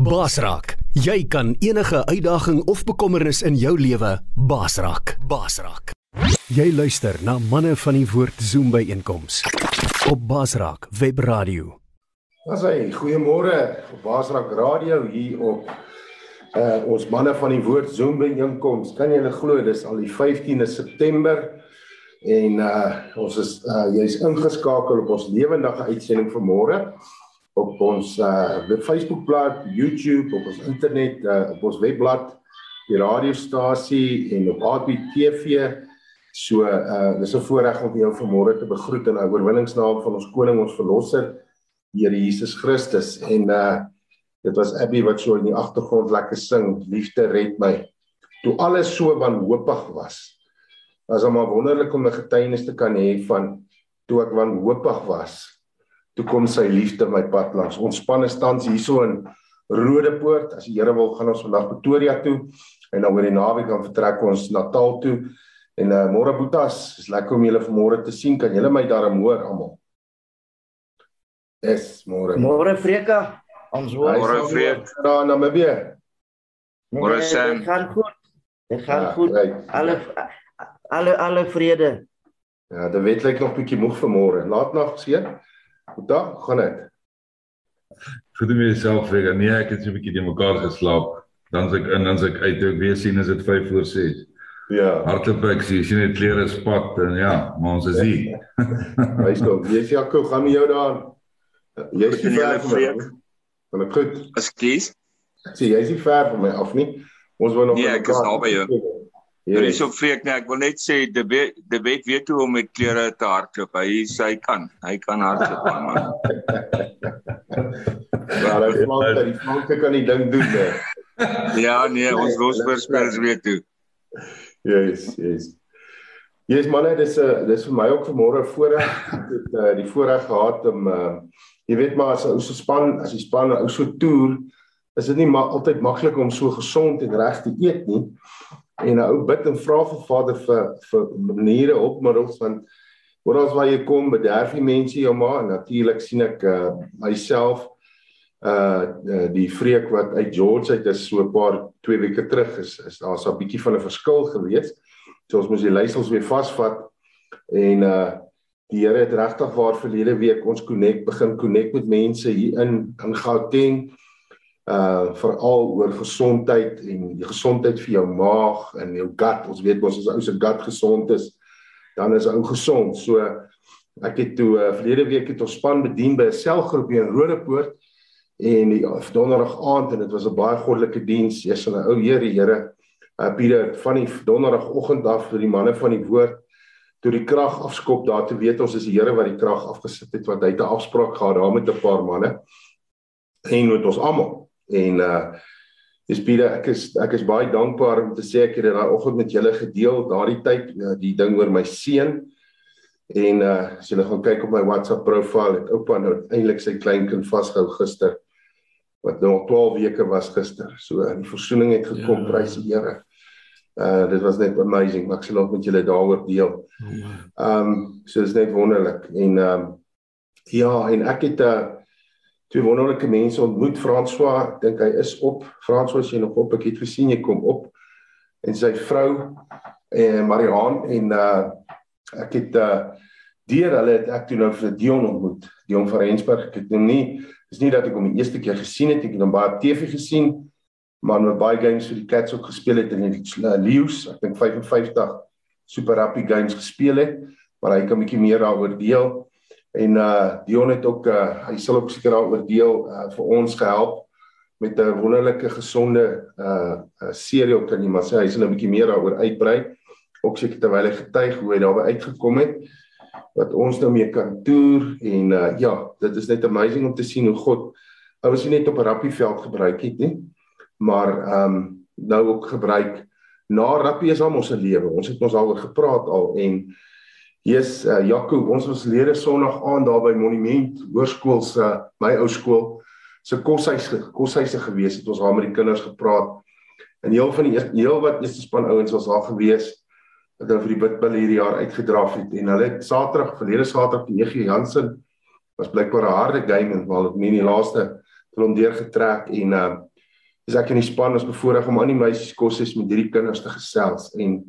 Basraak, jy kan enige uitdaging of bekommernis in jou lewe basraak. Basraak. Jy luister na manne van die woord Zoom by einkoms op Basraak Webradio. Ons sê goeiemôre op Basraak Radio hier op uh ons manne van die woord Zoom by einkoms. Kan jy glo dis al die 15de September en uh ons is uh jy's ingeskakel op ons lewendige uitsending vir môre op ons uh Facebookblad, YouTube, op ons internet, uh, op ons webblad, die radiostasie en op ABTV. So uh dis 'n voorreg om jou vanmôre te begroet in die oorwinningsnaam van ons koning ons verlosser, Here Jesus Christus. En uh dit was Abby wat so in die agtergrond lekker sing, liefde red my. Toe alles so wanhoopig was. Was hom wonderlik om 'n getuienis te kan hê van toe ek wanhoopig was toe kom sy liefde my pad langs. Ons span is tans hierso in Rodepoort. As die Here wil, gaan ons vandag Pretoria toe en dan oor die naweek dan vertrek ons Natal toe. En uh, môre Boetas, is lekker om julle vanmôre te sien. Kan julle my daarom hoor almal? Es môre. Môre Freka. Ons hoor. Môre Freek. Na Namibië. Môre Sam. Dit gaan goed. Dit gaan Ja, goed. right. Alle alle alle vrede. Ja, dit weet lyk nog bietjie moeg vir môre. Laat nag seën. Goed gaan dit. Goed om jouself vir. Nee, ek het so 'n bietjie te mekaar geslaap. Dan as ek in, dan as ek uit, ek weer sien is dit 5 voor 6. Ja, Hardloop ek sien, sien net klere spat en ja, maar ons is hier. wys nou. Jy's Jaco, gaan met jou. Jy's Goed en nie ver van my. Van ek goed. Ekskuus. Ek sê jy's nie ver van my af nie. Ons wou nog met ek is mekaar- naby jou. Hier is op Freek nee, ek wil net sê de weet de weet weet hoe om met klere te hardloop. Hy sê hy kan. Hy kan hardloop man. Maar hy flank, die flanke kan die ding doen, hè. Ja nee, ons Losbergspelers weet toe. Yes, yes. Yes manne, dis 'n uh, dis vir my ook vanmôre voorreg. Het uh, die voorreg gehad om uh jy weet maar as 'n ou so span, as die span 'n ou so toer, is dit nie ma altyd maklik om so gesond en reg te eet nie. En 'n ou bid en vra vir Vader vir vir maniere opmiddels want oral waar jy kom, bederf die mense jou maar en natuurlik sien ek uh myself uh die vreek wat uit George uit is so 'n paar twee weke terug is is daar so 'n bietjie van 'n verskil gewees. So ons moes die leiersels weer vasvat en uh die Here het regtig waar verlede week ons connect begin connect met mense hier in in Gauteng uh veral oor gesondheid en die gesondheid vir jou maag en jou gut. Ons weet mos as ou se gut gesond is, dan is ou gesond. So ek het toe uh, verlede week het ons span bedien by 'n selgroep hier in Rodepoort en die donderdag aand en dit was 'n baie goddelike diens. Eers 'n ou Here, die Here uh, Pieter van die donderdagoggend af vir die manne van die woord toe die krag afskop daar te weet ons is die Here wat die krag afgesit het wat hy 'n afspraak gehad daar met 'n paar manne en met ons almal. En uh dis Pieter, ek is ek is baie dankbaar om te sê ek het dit daai oggend met julle gedeel daardie tyd uh, die ding oor my seun en uh as julle gaan kyk op my WhatsApp profiel het oupa nou eintlik sy kleinkind vasgehou gister wat nou al 12 weke was gister. So die versoening het gekom, ja. prys die Here. Uh dit was net amazing, maar ek sal ook met julle daaroor deel. Ehm um, so dis net wonderlik en ehm um, ja, en ek het 'n uh, twee wonderlike mense ontmoet, François, ek dink hy is op. François is jy nog op? Ek het gesien jy kom op. En sy vrou en Mariaan en uh ek het uh deur hulle het ek toe nou vir Dion ontmoet. Dion van Rensburg. Ek het hom nie dis nie dat ek hom die eerste keer gesien het, ek het hom baie op TV gesien, maar met baie games vir die Cats ook gespeel het in die uh, Lions, ek dink 55 Super Rugby games gespeel het, maar hy kan 'n bietjie meer daaroor deel. En uh Dion het ook uh hy sal ook seker daaroor deel uh vir ons gehelp met 'n wonderlike gesonde uh, uh serie kan jy maar sê hy sal 'n bietjie meer daaroor uitbrei. Ook seker terwyl hy getuig hoe hy daarby uitgekom het wat ons nou mee kan toer en uh ja, dit is net amazing om te sien hoe God ouens nie net op 'n rugbyveld gebruik het nie, maar ehm um, nou ook gebruik na rugby is al ons se lewe. Ons het ons daaroor gepraat al en Jesus uh, Jaco, ons was lede Sondag aand daar by Monument Hoërskool se uh, my ou skool se koshuis koshuise gewees. Het ons daar met die kinders gepraat. En heel van die eerste heel wat eerste span ouens was daar gewees wat hulle vir die bidbil hierdie jaar uitgedraf het. En hulle het Saterdag verlede Saterdag die EG Jansen was blykbaar 'n harde game en wel nie in die laaste hulle hom deurgetrek en uh is ek in die span ons bevoorreg om aan die meisies kosses met hierdie kinders te gesels. En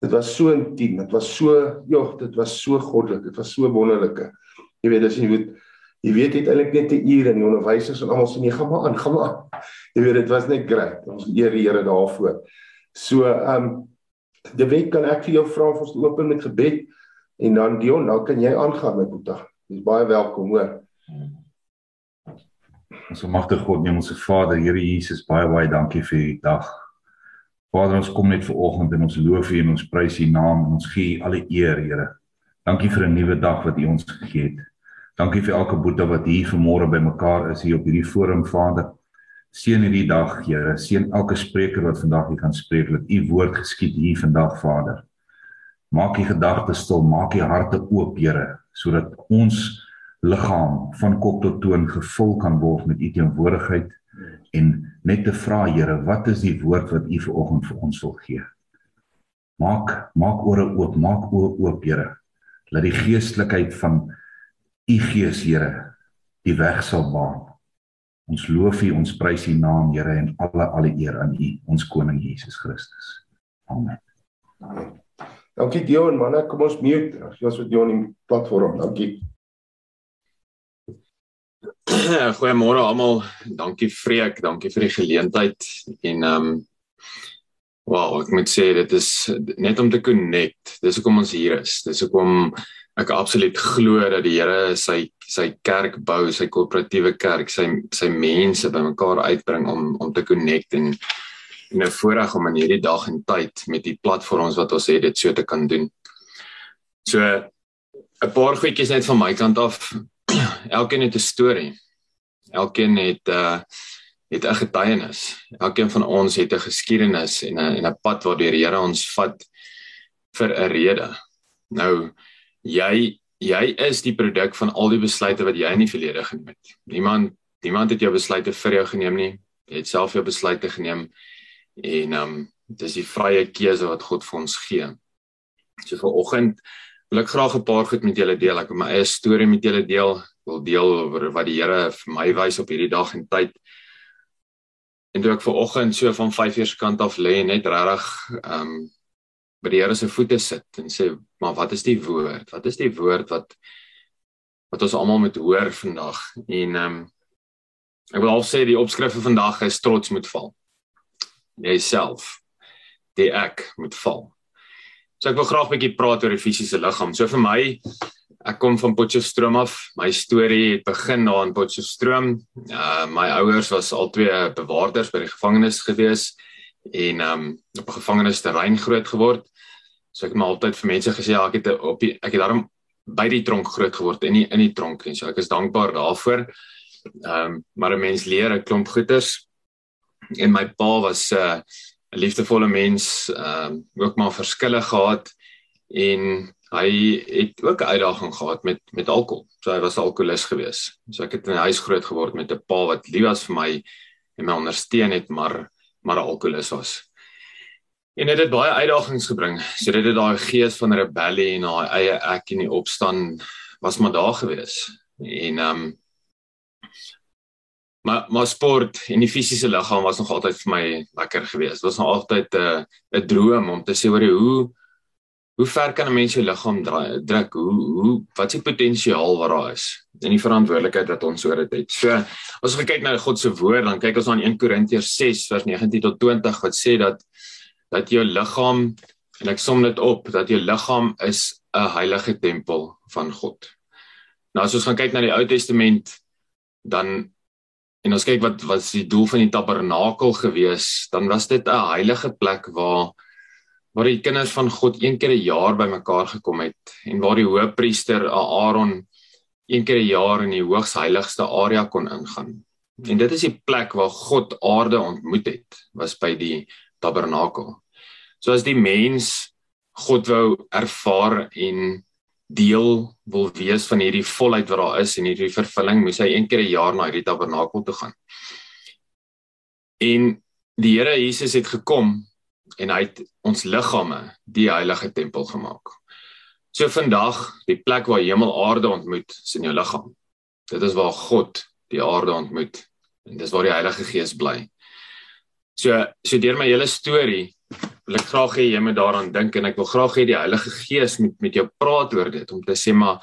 dit was so intiem, dit was so ja, dit was so goddelik, dit was so wonderlike. Jy weet, as jy weet jy weet dit eintlik net 'n uur en die onderwysers en almal sê nee, gaan maar aan, gaan maar. Jy weet dit was net great. Ons eer die Here daarvoor. So, ehm um, die week kan ek vir jou vra of ons open met gebed en dan Dion, nou kan jy aangaan my boetie. Jy's baie welkom, hoor. Ons magtige God, neem ons Vader, Here Jesus, baie baie dankie vir hierdie dag. Vader, ons kom net ver oggend en ons loof U en ons prys U naam en ons gee U alle eer, Here. Dankie vir 'n nuwe dag wat U ons gegee het. Dankie vir elke boete wat hier vanmôre bymekaar is hier op hierdie forum, Vader. Seën hierdie dag, Here. Seën elke spreker wat vandag hier gaan spreek, dat U woord geskied hier vandag, Vader. Maak U gedagtes stil, maak U harte oop, Here, sodat ons liggaam van kop tot toon gevul kan word met u teenwoordigheid en net te vra Here, wat is die woord wat u vanoggend vir ons wil gee? Maak maak ore oop, maak oë oop, Here. Laat die geestelikheid van u Gees, Here, die weg sal baan. Ons loof u, ons prys u naam, Here, en alle alle eer aan u, ons koning Jesus Christus. Amen. Dankie Dion, manne, kom ons mute. Ons het Dion in platform. Dankie. Goeiemôre almal. Dankie Freek, dankie vir die geleentheid en ehm um, wow, ek moet sê dit is net om te connect. Dis hoekom ons hier is. Dis hoekom ek absoluut glo dat die Here sy sy kerk bou, sy koöperatiewe kerk, sy sy mense bymekaar uitbring om om te connect en en 'n voorreg om in hierdie dag en tyd met die platforms wat ons het dit so te kan doen. So 'n paar goedjies net van my kant af. Elkeen het 'n storie elkeen het 'n uh, het 'n getuienis. Elkeen van ons het 'n geskiedenis en 'n en 'n pad waardeur die Here ons vat vir 'n rede. Nou jy jy is die produk van al die besluite wat jy in die verlede geneem het. Niemand niemand het jou besluite vir jou geneem nie. Jy het self jou besluite geneem en ehm um, dis die vrye keuse wat God vir ons gee. So vir oggend wil ek graag 'n paar goed met julle deel. Ek wil my eie storie met julle deel wil deel oor wat die Here vir my wys op hierdie dag en tyd. En toe ek ver oggend so van 5 uur se kant af lê net regtig ehm um, by die Here se voete sit en sê, "Maar wat is die woord? Wat is die woord wat wat ons almal moet hoor vandag?" En ehm um, ek wil al sê die opskrif vir vandag is trots moet val. Jy self die ek moet val. So ek wil graag 'n bietjie praat oor die fisiese liggaam. So vir my Ek kom van Potchefstroom af. My storie het begin daar in Potchefstroom. Uh my ouers was albei bewaarders by die gevangenis gewees en um op 'n gevangenisterrein groot geword. So ek het maar altyd vir mense gesê ja, ek het op die, ek het daarom by die tronk groot geword in die in die tronk en so ek is dankbaar daarvoor. Um maar 'n mens leer 'n klomp goeters. En my pa was 'n uh, liefdevolle mens, um ook maar verskille gehad en hy het ook 'n uitdaging gehad met met alkohol. So hy was alkoholist geweest. So ek het in 'n huis groot geword met 'n pa wat lief was vir my en my ondersteun het, maar maar 'n alkoholist was. En dit het baie uitdagings gebring. So dit het daai gees van rebellie en daai eie ek in die opstand was maar daar geweest. En ehm um, maar maar sport en die fisiese liggaam was nog altyd vir my lekker geweest. Was nog altyd 'n uh, 'n droom om te sê oor hoe hoe ver kan 'n mens jou liggaam druk? Hoe hoe wat is die potensiaal wat daar is? En die verantwoordelikheid wat ons oor dit het. So, as ons kyk na God se woord, dan kyk ons aan 1 Korintiërs 6 vers 19 tot 20 wat sê dat dat jou liggaam en ek som dit op dat jou liggaam is 'n heilige tempel van God. Nou as ons gaan kyk na die Ou Testament dan en ons kyk wat wat is die doel van die tabernakel gewees, dan was dit 'n heilige plek waar waar die kinders van God een keer 'n jaar bymekaar gekom het en waar die hoofpriester Aaron een keer 'n jaar in die hoogs heiligste area kon ingaan. En dit is die plek waar God aarde ontmoet het, was by die tabernakel. So as die mens God wou ervaar en deel wil wees van hierdie volheid wat daar is en hierdie vervulling, moes hy een keer 'n jaar na hierdie tabernakel toe gaan. En die Here Jesus het gekom en hy het ons liggame die heilige tempel gemaak. So vandag, die plek waar hemel aarde ontmoet, is in jou liggaam. Dit is waar God die aarde ontmoet. En dis waar die Heilige Gees bly. So so deur my hele storie wil ek graag hê jy moet daaraan dink en ek wil graag hê die Heilige Gees moet met jou praat oor dit om te sê maar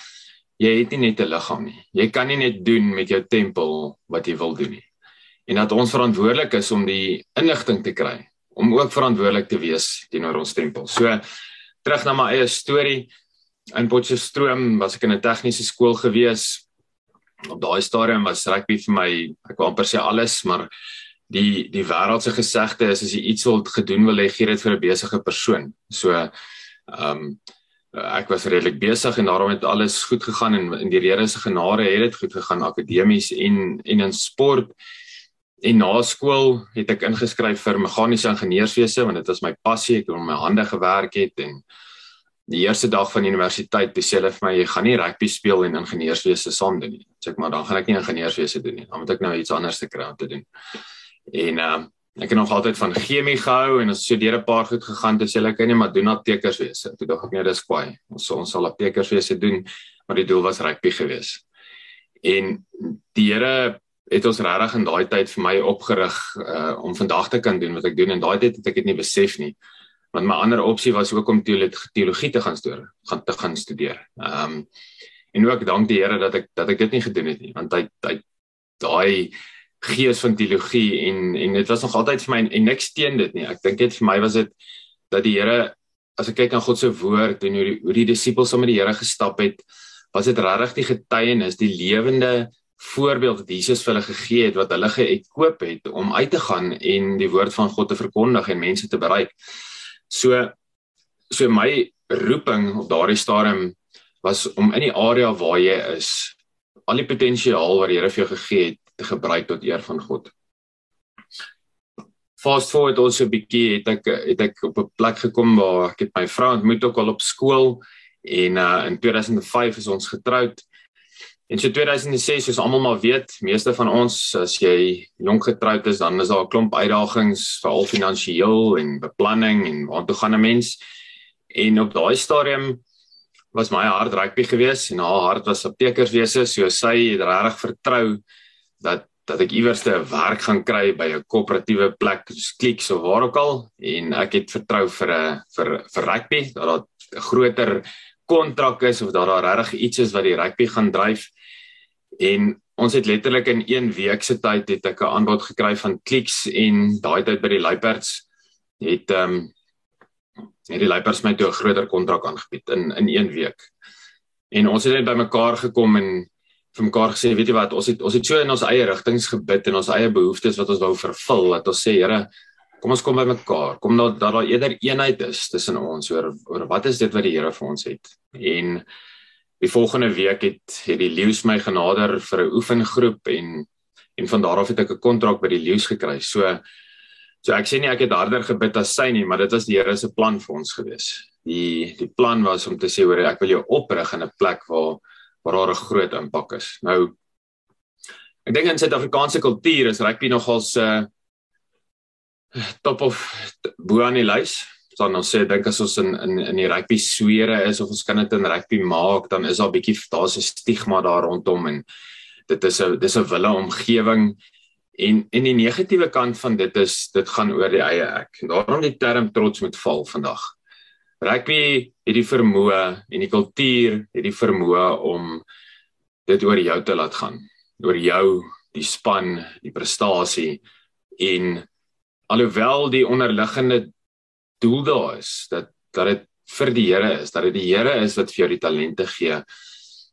jy het nie net 'n liggaam nie. Jy kan nie net doen met jou tempel wat jy wil doen nie. En dat ons verantwoordelik is om die inligting te kry om ook verantwoordelik te wees teenoor ons tempel. So terug na my eie storie in Potchefstroom was ek in 'n tegniese skool gewees. Op daai stadium was rugby vir my, ek wou amper sê alles, maar die die wêreldse gesegde is as jy iets wil gedoen wil hê gee dit vir 'n besige persoon. So ehm um, ek was redelik besig en daarom het alles goed gegaan en in die Here se genade het dit goed gegaan akademies en en in sport. En na skool het ek ingeskryf vir meganiese ingenieurswese want dit was my passie, ek het met my hande gewerk het en die eerste dag van universiteit het hulle vir my jy gaan nie rugby speel en ingenieurswese saam doen nie. Sê ek maar dan gaan ek nie ingenieurswese doen nie. Dan moet ek nou iets anders te kry om te doen. En ehm uh, ek het nog altyd van chemie gehou en ons so deur 'n paar goed gegaan te sê ek kan nie maar doen aptekerswese. Toe dink ek nee, dis kwaai. Ons ons sal aptekerswese doen, maar die doel was rugby geweest. En die Here het ons regtig in daai tyd vir my opgerig uh om vandag te kan doen wat ek doen en daai tyd het ek dit nie besef nie. Want my ander opsie was ook om teologie te gaan studeer, gaan te gaan studeer. Ehm um, en ook dank die Here dat ek dat ek dit nie gedoen het nie, want hy hy daai gees van teologie en en dit was nog altyd vir my en, en niks teen dit nie. Ek dink dit vir my was dit dat die Here as ek kyk na God se woord en hoe die, hoe die disippels saam met die Here gestap het, was dit regtig die getuienis, die lewende voorbeeld wat Jesus vir hulle gegee het wat hulle geëkoop het om uit te gaan en die woord van God te verkondig en mense te bereik. So so my roeping op daardie stadium was om in die area waar jy is al die potensiaal wat die Here vir jou gegee het te gebruik tot eer van God. Fast forward also 'n bietjie het ek het ek op 'n plek gekom waar ek het my vrou ontmoet ook al op skool en uh, in 2005 is ons getroud. En so 2006 soos almal maar weet, meeste van ons as jy jonk getroud is, dan is daar 'n klomp uitdagings veral finansiëel en beplanning en waartoe gaan 'n mens? En op daai stadium was my hart rugby geweest en haar hart was aptekerswese, so sy het regtig vertrou dat dat ek iewers 'n werk gaan kry by 'n koöperatiewe plek, soos Clicks of waar ook al en ek het vertrou vir 'n vir vir rugby dat daar 'n groter kontrak is of dat daar regtig iets is wat die rugby gaan dryf. En ons het letterlik in 1 week se tyd het ek 'n aanbod gekry van Clicks en daai tyd by die Luiperds het ehm um, het die Luiperds my toe 'n groter kontrak aangebied in in 1 week. En ons het net bymekaar gekom en vir mekaar gesê, weet jy wat, ons het ons het so in ons eie rigtings gebid en ons eie behoeftes wat ons wou vervul dat ons sê, Here, kom ons kom bymekaar. Kom nou dat daar eerder eenheid is tussen ons oor oor wat is dit wat die Here vir ons het. En die volgende week het het die leeu's my genader vir 'n oefengroep en en van daar af het ek 'n kontrak by die leeu's gekry. So so ek sê nie ek het harder gebid as sy nie, maar dit was die Here se plan vir ons gewees. Die die plan was om te sê hoor ek wil jou oprig in 'n plek waar waar daar 'n groot impak is. Nou ek dink in Suid-Afrikaanse kultuur is rugby nogal se uh, top of bo aan die lys. Dan ons sê dink as ons in in in die rugby swere is of ons kan dit in rugby maak dan is daar 'n bietjie daar's 'n stigma daar rondom en dit is 'n dis 'n wille omgewing. En en die negatiewe kant van dit is dit gaan oor die eie ek. Daarom die term trots moet val vandag rugby het die vermoë en die kultuur het die vermoë om dit oor jou te laat gaan oor jou die span die prestasie en alhoewel die onderliggende doel daar is dat dat dit vir die Here is, dat dit die Here is wat vir jou die talente gee.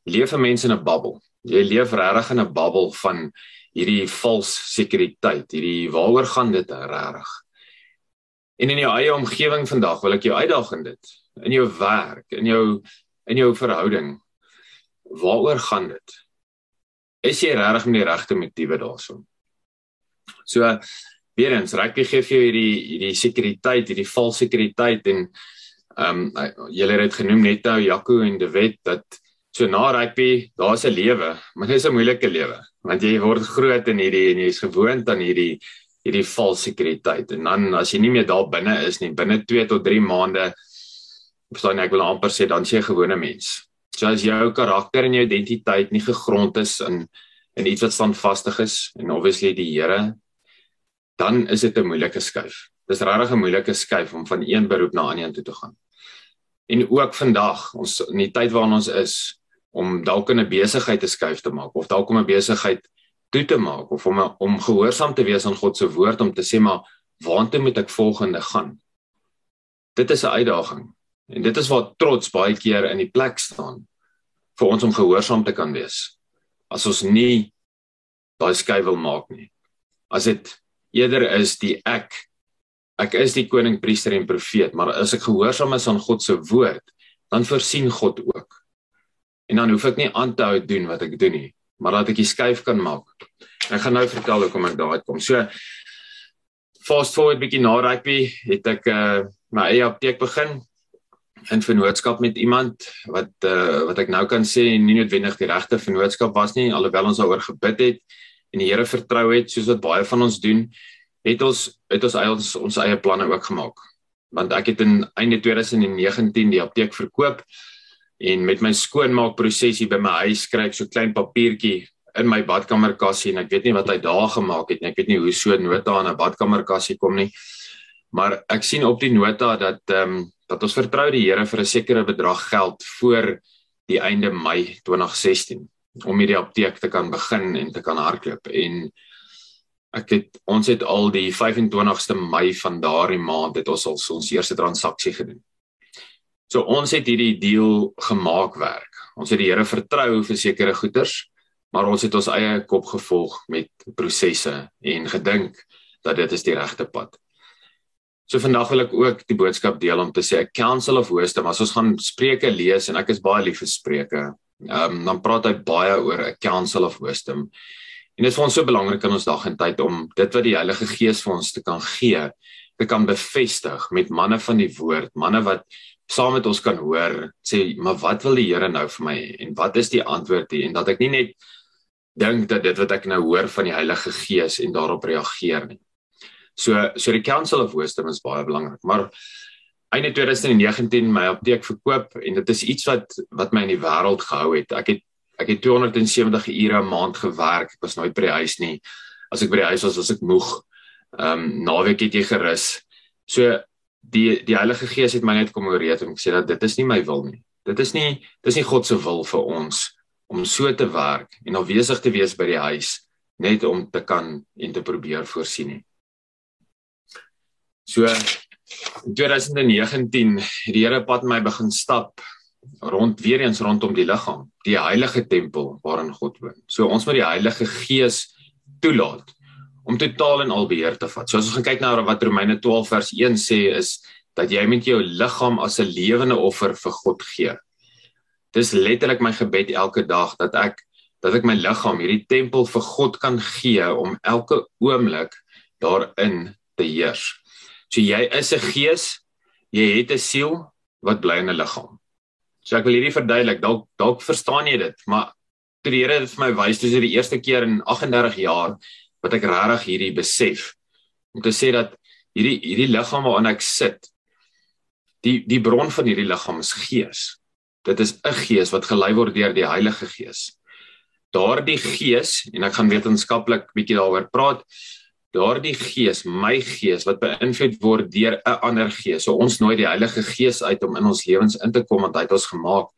Leef 'n mens in 'n bubbel. Jy leef regtig in 'n bubbel van hierdie vals sekuriteit, hierdie waaroor gaan dit regtig? En in jou eie omgewing vandag wil ek jou uitdaag in dit, in jou werk, in jou in jou verhouding. Waaroor gaan dit? Is jy regtig met die regte motiewe daarso? So weer eens rugby gee vir hierdie hierdie sekuriteit, hierdie valse sekuriteit en ehm um, julle het dit genoem net nou Jaco en De Wet dat so na rugby, daar's 'n lewe, maar dit is 'n moeilike lewe want jy word groot in hierdie en jy's gewoond aan hierdie hierdie valse sekuriteit en dan as jy nie meer daar binne is nie, binne 2 tot 3 maande verstaan ek wil amper sê dan sê 'n gewone mens. So as jou karakter en jou identiteit nie gegrond is in en iets wat standvastig is en obviously die Here, dan is dit 'n moeilike skuif. Dis regtig 'n moeilike skuif om van een beroep na 'n ander toe te gaan. En ook vandag, ons in die tyd waarin ons is om dalk 'n besigheid te skuif te maak of dalk om 'n besigheid toe te maak of om om gehoorsaam te wees aan God se woord om te sê maar waartoe moet ek volgende gaan? Dit is 'n uitdaging. En dit is waar trots baie keer in die plek staan vir ons om gehoorsaam te kan wees. As ons nie daai skuif wil maak nie. As dit eerder is die ek ek is die koning, priester en profeet, maar as ek gehoorsaam is aan God se woord, dan voorsien God ook. En dan hoef ek nie aan te hou doen wat ek doen nie, maar dat ek die skuif kan maak. Ek gaan nou vertel hoe kom ek daar uitkom. So fast forward bietjie na rugby het ek uh, my eie apteek begin in vennootskap met iemand wat uh, wat ek nou kan sê nie noodwendig die regte vennootskap was nie alhoewel ons daaroor gebid het en die Here vertrou het soos wat baie van ons doen het ons het ons eie ons, ons eie planne ook gemaak want ek het in einde 2019 die apteek verkoop en met my skoonmaakproses hier by my huis kry ek so klein papiertjie in my badkamerkassie en ek weet nie wat hy daar gemaak het nie. Ek weet nie hoe so nota aan 'n badkamerkassie kom nie. Maar ek sien op die nota dat ehm um, dat ons vertrou die Here vir 'n sekere bedrag geld voor die einde Mei 2016 om hierdie apteek te kan begin en te kan hardloop. En ek het ons het al die 25ste Mei van daardie maand het ons al ons eerste transaksie gedoen. So ons het hierdie deal gemaak werk. Ons het die Here vertrou vir sekere goederes, maar ons het ons eie kop gevolg met prosesse en gedink dat dit is die regte pad. So vandag wil ek ook die boodskap deel om te sê 'n council of wisdom. As ons gaan Spreuke lees en ek is baie lief vir Spreuke, ehm um, dan praat hy baie oor 'n council of wisdom. En dit is vir ons so belangrik in ons dag en tyd om dit wat die Heilige Gees vir ons te kan gee, te kan bevestig met manne van die woord, manne wat saam met ons kan hoor, sê, "Maar wat wil die Here nou vir my en wat is die antwoord hier?" En dat ek nie net dink dat dit wat ek nou hoor van die Heilige Gees en daarop reageer nie. So so die Council of Wisdom is baie belangrik, maar einde 2019 my apteek verkoop en dit is iets wat wat my in die wêreld gehou het. Ek het ek het 270 ure 'n maand gewerk. Ek was nooit by die huis nie. As ek by die huis was, was ek moeg. Ehm um, naweek het jy gerus. So die die Heilige Gees het my net kom oreed om sê dat dit is nie my wil nie. Dit is nie dis nie God se wil vir ons om so te werk en afwesig te wees by die huis net om te kan en te probeer voorsien nie. So in 2019 het die Here pad my begin stap rond weer eens rondom die liggaam, die heilige tempel waarin God woon. So ons moet die Heilige Gees toelaat om totaal en al beheer te vat. So as ons gaan kyk na wat Romeine 12 vers 1 sê is dat jy met jou liggaam as 'n lewende offer vir God gee. Dis letterlik my gebed elke dag dat ek dat ek my liggaam, hierdie tempel vir God kan gee om elke oomblik daarin te heers. So jy is 'n gees, jy het 'n siel wat bly in 'n liggaam. So ek wil hierdie verduidelik. Dalk dalk verstaan jy dit, maar toe die Here dit vir my wys, dis die eerste keer in 38 jaar wat ek regtig hierdie besef om te sê dat hierdie hierdie liggaam waarin ek sit, die die bron van hierdie liggaam is gees. Dit is 'n gees wat gelei word deur die Heilige Gees. Daardie gees en ek gaan wetenskaplik bietjie daaroor praat daardie gees, my gees wat beïnvloed word deur 'n ander gees. So ons nooi die Heilige Gees uit om in ons lewens in te kom want hy het ons gemaak.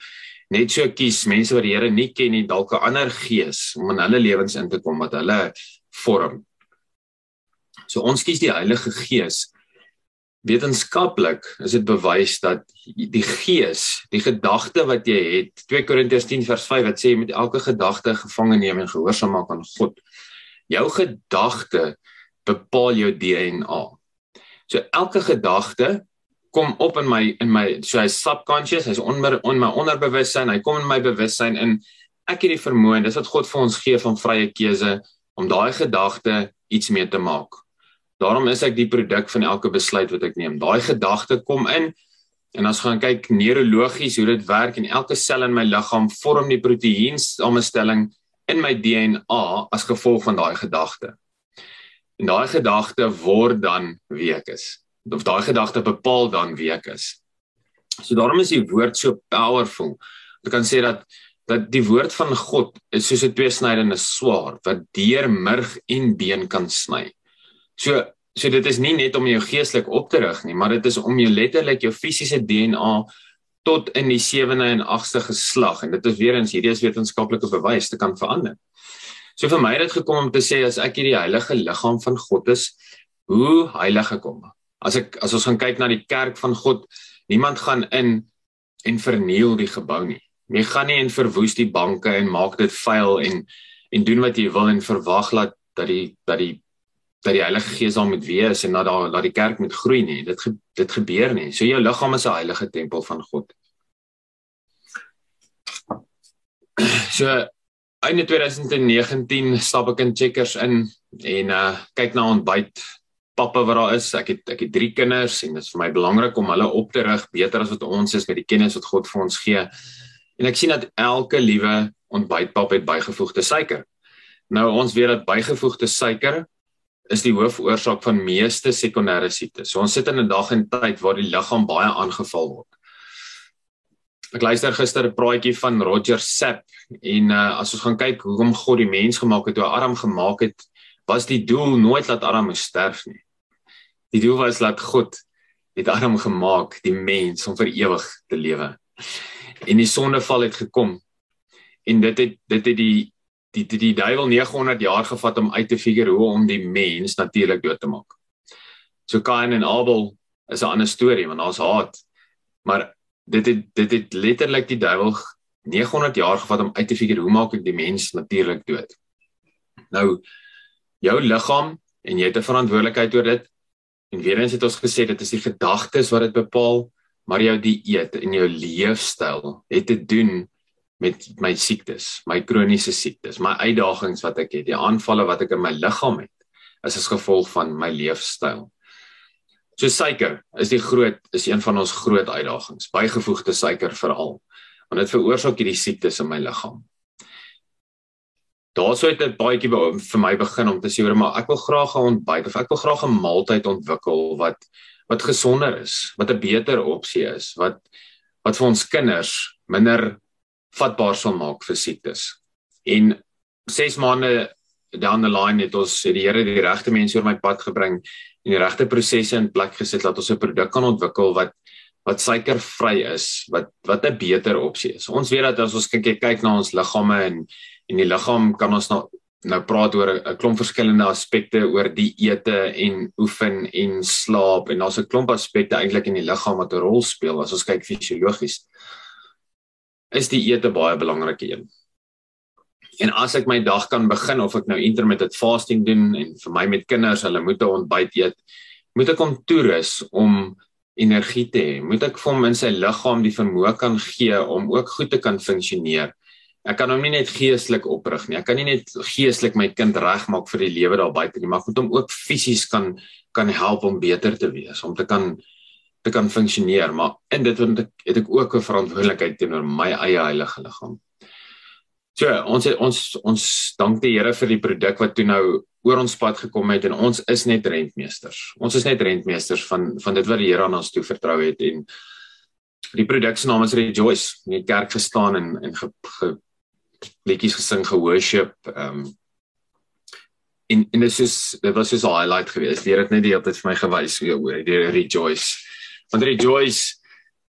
Net so kies mense wat die Here nie ken nie, dalk 'n ander gees om in hulle lewens in te kom wat hulle vorm. So ons kies die Heilige Gees. Wetenskaplik is dit bewys dat die gees, die gedagte wat jy het, 2 Korintiërs 10 vers 5 wat sê jy moet elke gedagte gevange neem en gehoorsaam maak aan God. Jou gedagte bepaal jou DNA. So elke gedagte kom op in my in my so hy subconscious, hy's onder on my onderbewussyn, hy kom in my bewussyn in ek het die vermoë, dis wat God vir ons gee van vrye keuse om daai gedagte iets mee te maak. Daarom is ek die produk van elke besluit wat ek neem. Daai gedagte kom in en as gaan kyk neurologies hoe dit werk en elke sel in my liggaam vorm die proteïens samestelling in my DNA as gevolg van daai gedagte. En daai gedagte word dan wie ek is. Of daai gedagte bepaal dan wie ek is. So daarom is die woord so powerful. Ek kan sê dat dat die woord van God is soos 'n tweesnydende swaard wat deur murg en been kan sny. So so dit is nie net om jou geestelik op te rig nie, maar dit is om jou letterlik jou fisiese DNA tot in die 7de en 8ste geslag en dit is weer eens hierdie is wetenskaplike bewys te kan verander. So vir my het dit gekom om te sê as ek hierdie heilige liggaam van God is, hoe heilig ek hom. As ek as ons gaan kyk na die kerk van God, niemand gaan in en verniel die gebou nie. Jy gaan nie en verwoes die banke en maak dit vuil en en doen wat jy wil en verwag dat dat die dat die dat die Heilige Gees daar moet wees en dat daar dat die kerk moet groei nie. Dit dit gebeur nie. So jou liggaam is 'n heilige tempel van God. So einde 2019 stap ek in Checkers in en uh kyk na ontbyt pappa wat daar is. Ek het ek het drie kinders en dit is vir my belangrik om hulle op te rig beter as wat ons is met die kennis wat God vir ons gee. En ek sien dat elke liewe ontbytpap het bygevoegde suiker. Nou ons weet dat bygevoegde suiker is die hoofoorsaak van meeste sekondêre siektes. So ons sit in 'n dag en tyd waar die liggaam baie aangeval word. Ek luister gister 'n praatjie van Roger Sapp en uh, as ons gaan kyk hoe hom God die mens gemaak het, hoe Adam gemaak het, was die doel nooit dat Adam moes sterf nie. Die doel was dat God het Adam gemaak, die mens om vir ewig te lewe en die sondeval het gekom en dit het dit het die die die, die duiwel 900 jaar gevat om uit te figure hoe om die mens natuurlik dood te maak. So Kain en Abel is 'n ander storie want daar's haat. Maar dit het dit het letterlik die duiwel 900 jaar gevat om uit te figure hoe maak ek die mens natuurlik dood. Nou jou liggaam en jy het 'n verantwoordelikheid oor dit. En weer eens het ons gesê dit is die gedagtes wat dit bepaal maar jou dieet en jou leefstyl het te doen met my siektes, my kroniese siektes, my uitdagings wat ek het, die aanvalle wat ek in my liggaam het, is as gevolg van my leefstyl. So suiker is die groot is een van ons groot uitdagings, bygevoegde suiker veral, want dit veroorsaak hierdie siektes in my liggaam. Daarsou het dit baie vir my begin om te sê, maar ek wil graag 'n ontbyt of ek wil graag 'n maaltyd ontwikkel wat wat gesonder is, wat 'n beter opsie is, wat wat vir ons kinders minder vatbaar sal maak vir siektes. En 6 maande down the line het ons het die Here die regte mense oor my pad gebring en die regte prosesse in plek gesit dat ons 'n produk kan ontwikkel wat wat suikervry is, wat wat 'n beter opsie is. Ons weet dat as ons kyk kyk na ons liggame en en die liggaam kan ons nou nou praat oor 'n klomp verskillende aspekte oor die ete en oefen en slaap en daar's 'n klomp aspekte eintlik in die liggaam wat 'n rol speel as ons kyk fisiologies. Is die ete baie belangrike een. En as ek my dag kan begin of ek nou intermittent fasting doen en vir my met kinders, hulle moet 'n ontbyt eet, moet ek hom toerus om energie te hê. Moet ek vir hom in sy liggaam die vermoë kan gee om ook goed te kan funksioneer Ek kan hom nie net geestelik oprig nie. Ek kan nie net geestelik my kind regmaak vir die lewe daar buite nie, maar ek moet hom ook fisies kan kan help om beter te wees, om te kan te kan funksioneer, maar in dit het ek het ek ook 'n verantwoordelikheid teenoor my eie heilige liggaam. So, ons het, ons ons dank die Here vir die produk wat toe nou oor ons pad gekom het en ons is net rentmeesters. Ons is net rentmeesters van van dit wat die Here aan ons toe vertrou het en die produk se naam is Rejoice. In die kerk gestaan en en ge, ge, liedjies gesing geworship ehm um, en en dit is dit was so 'n highlight geweest. Leer dit net die hele tyd vir my gewys hoe oor die rejoice. Want rejoice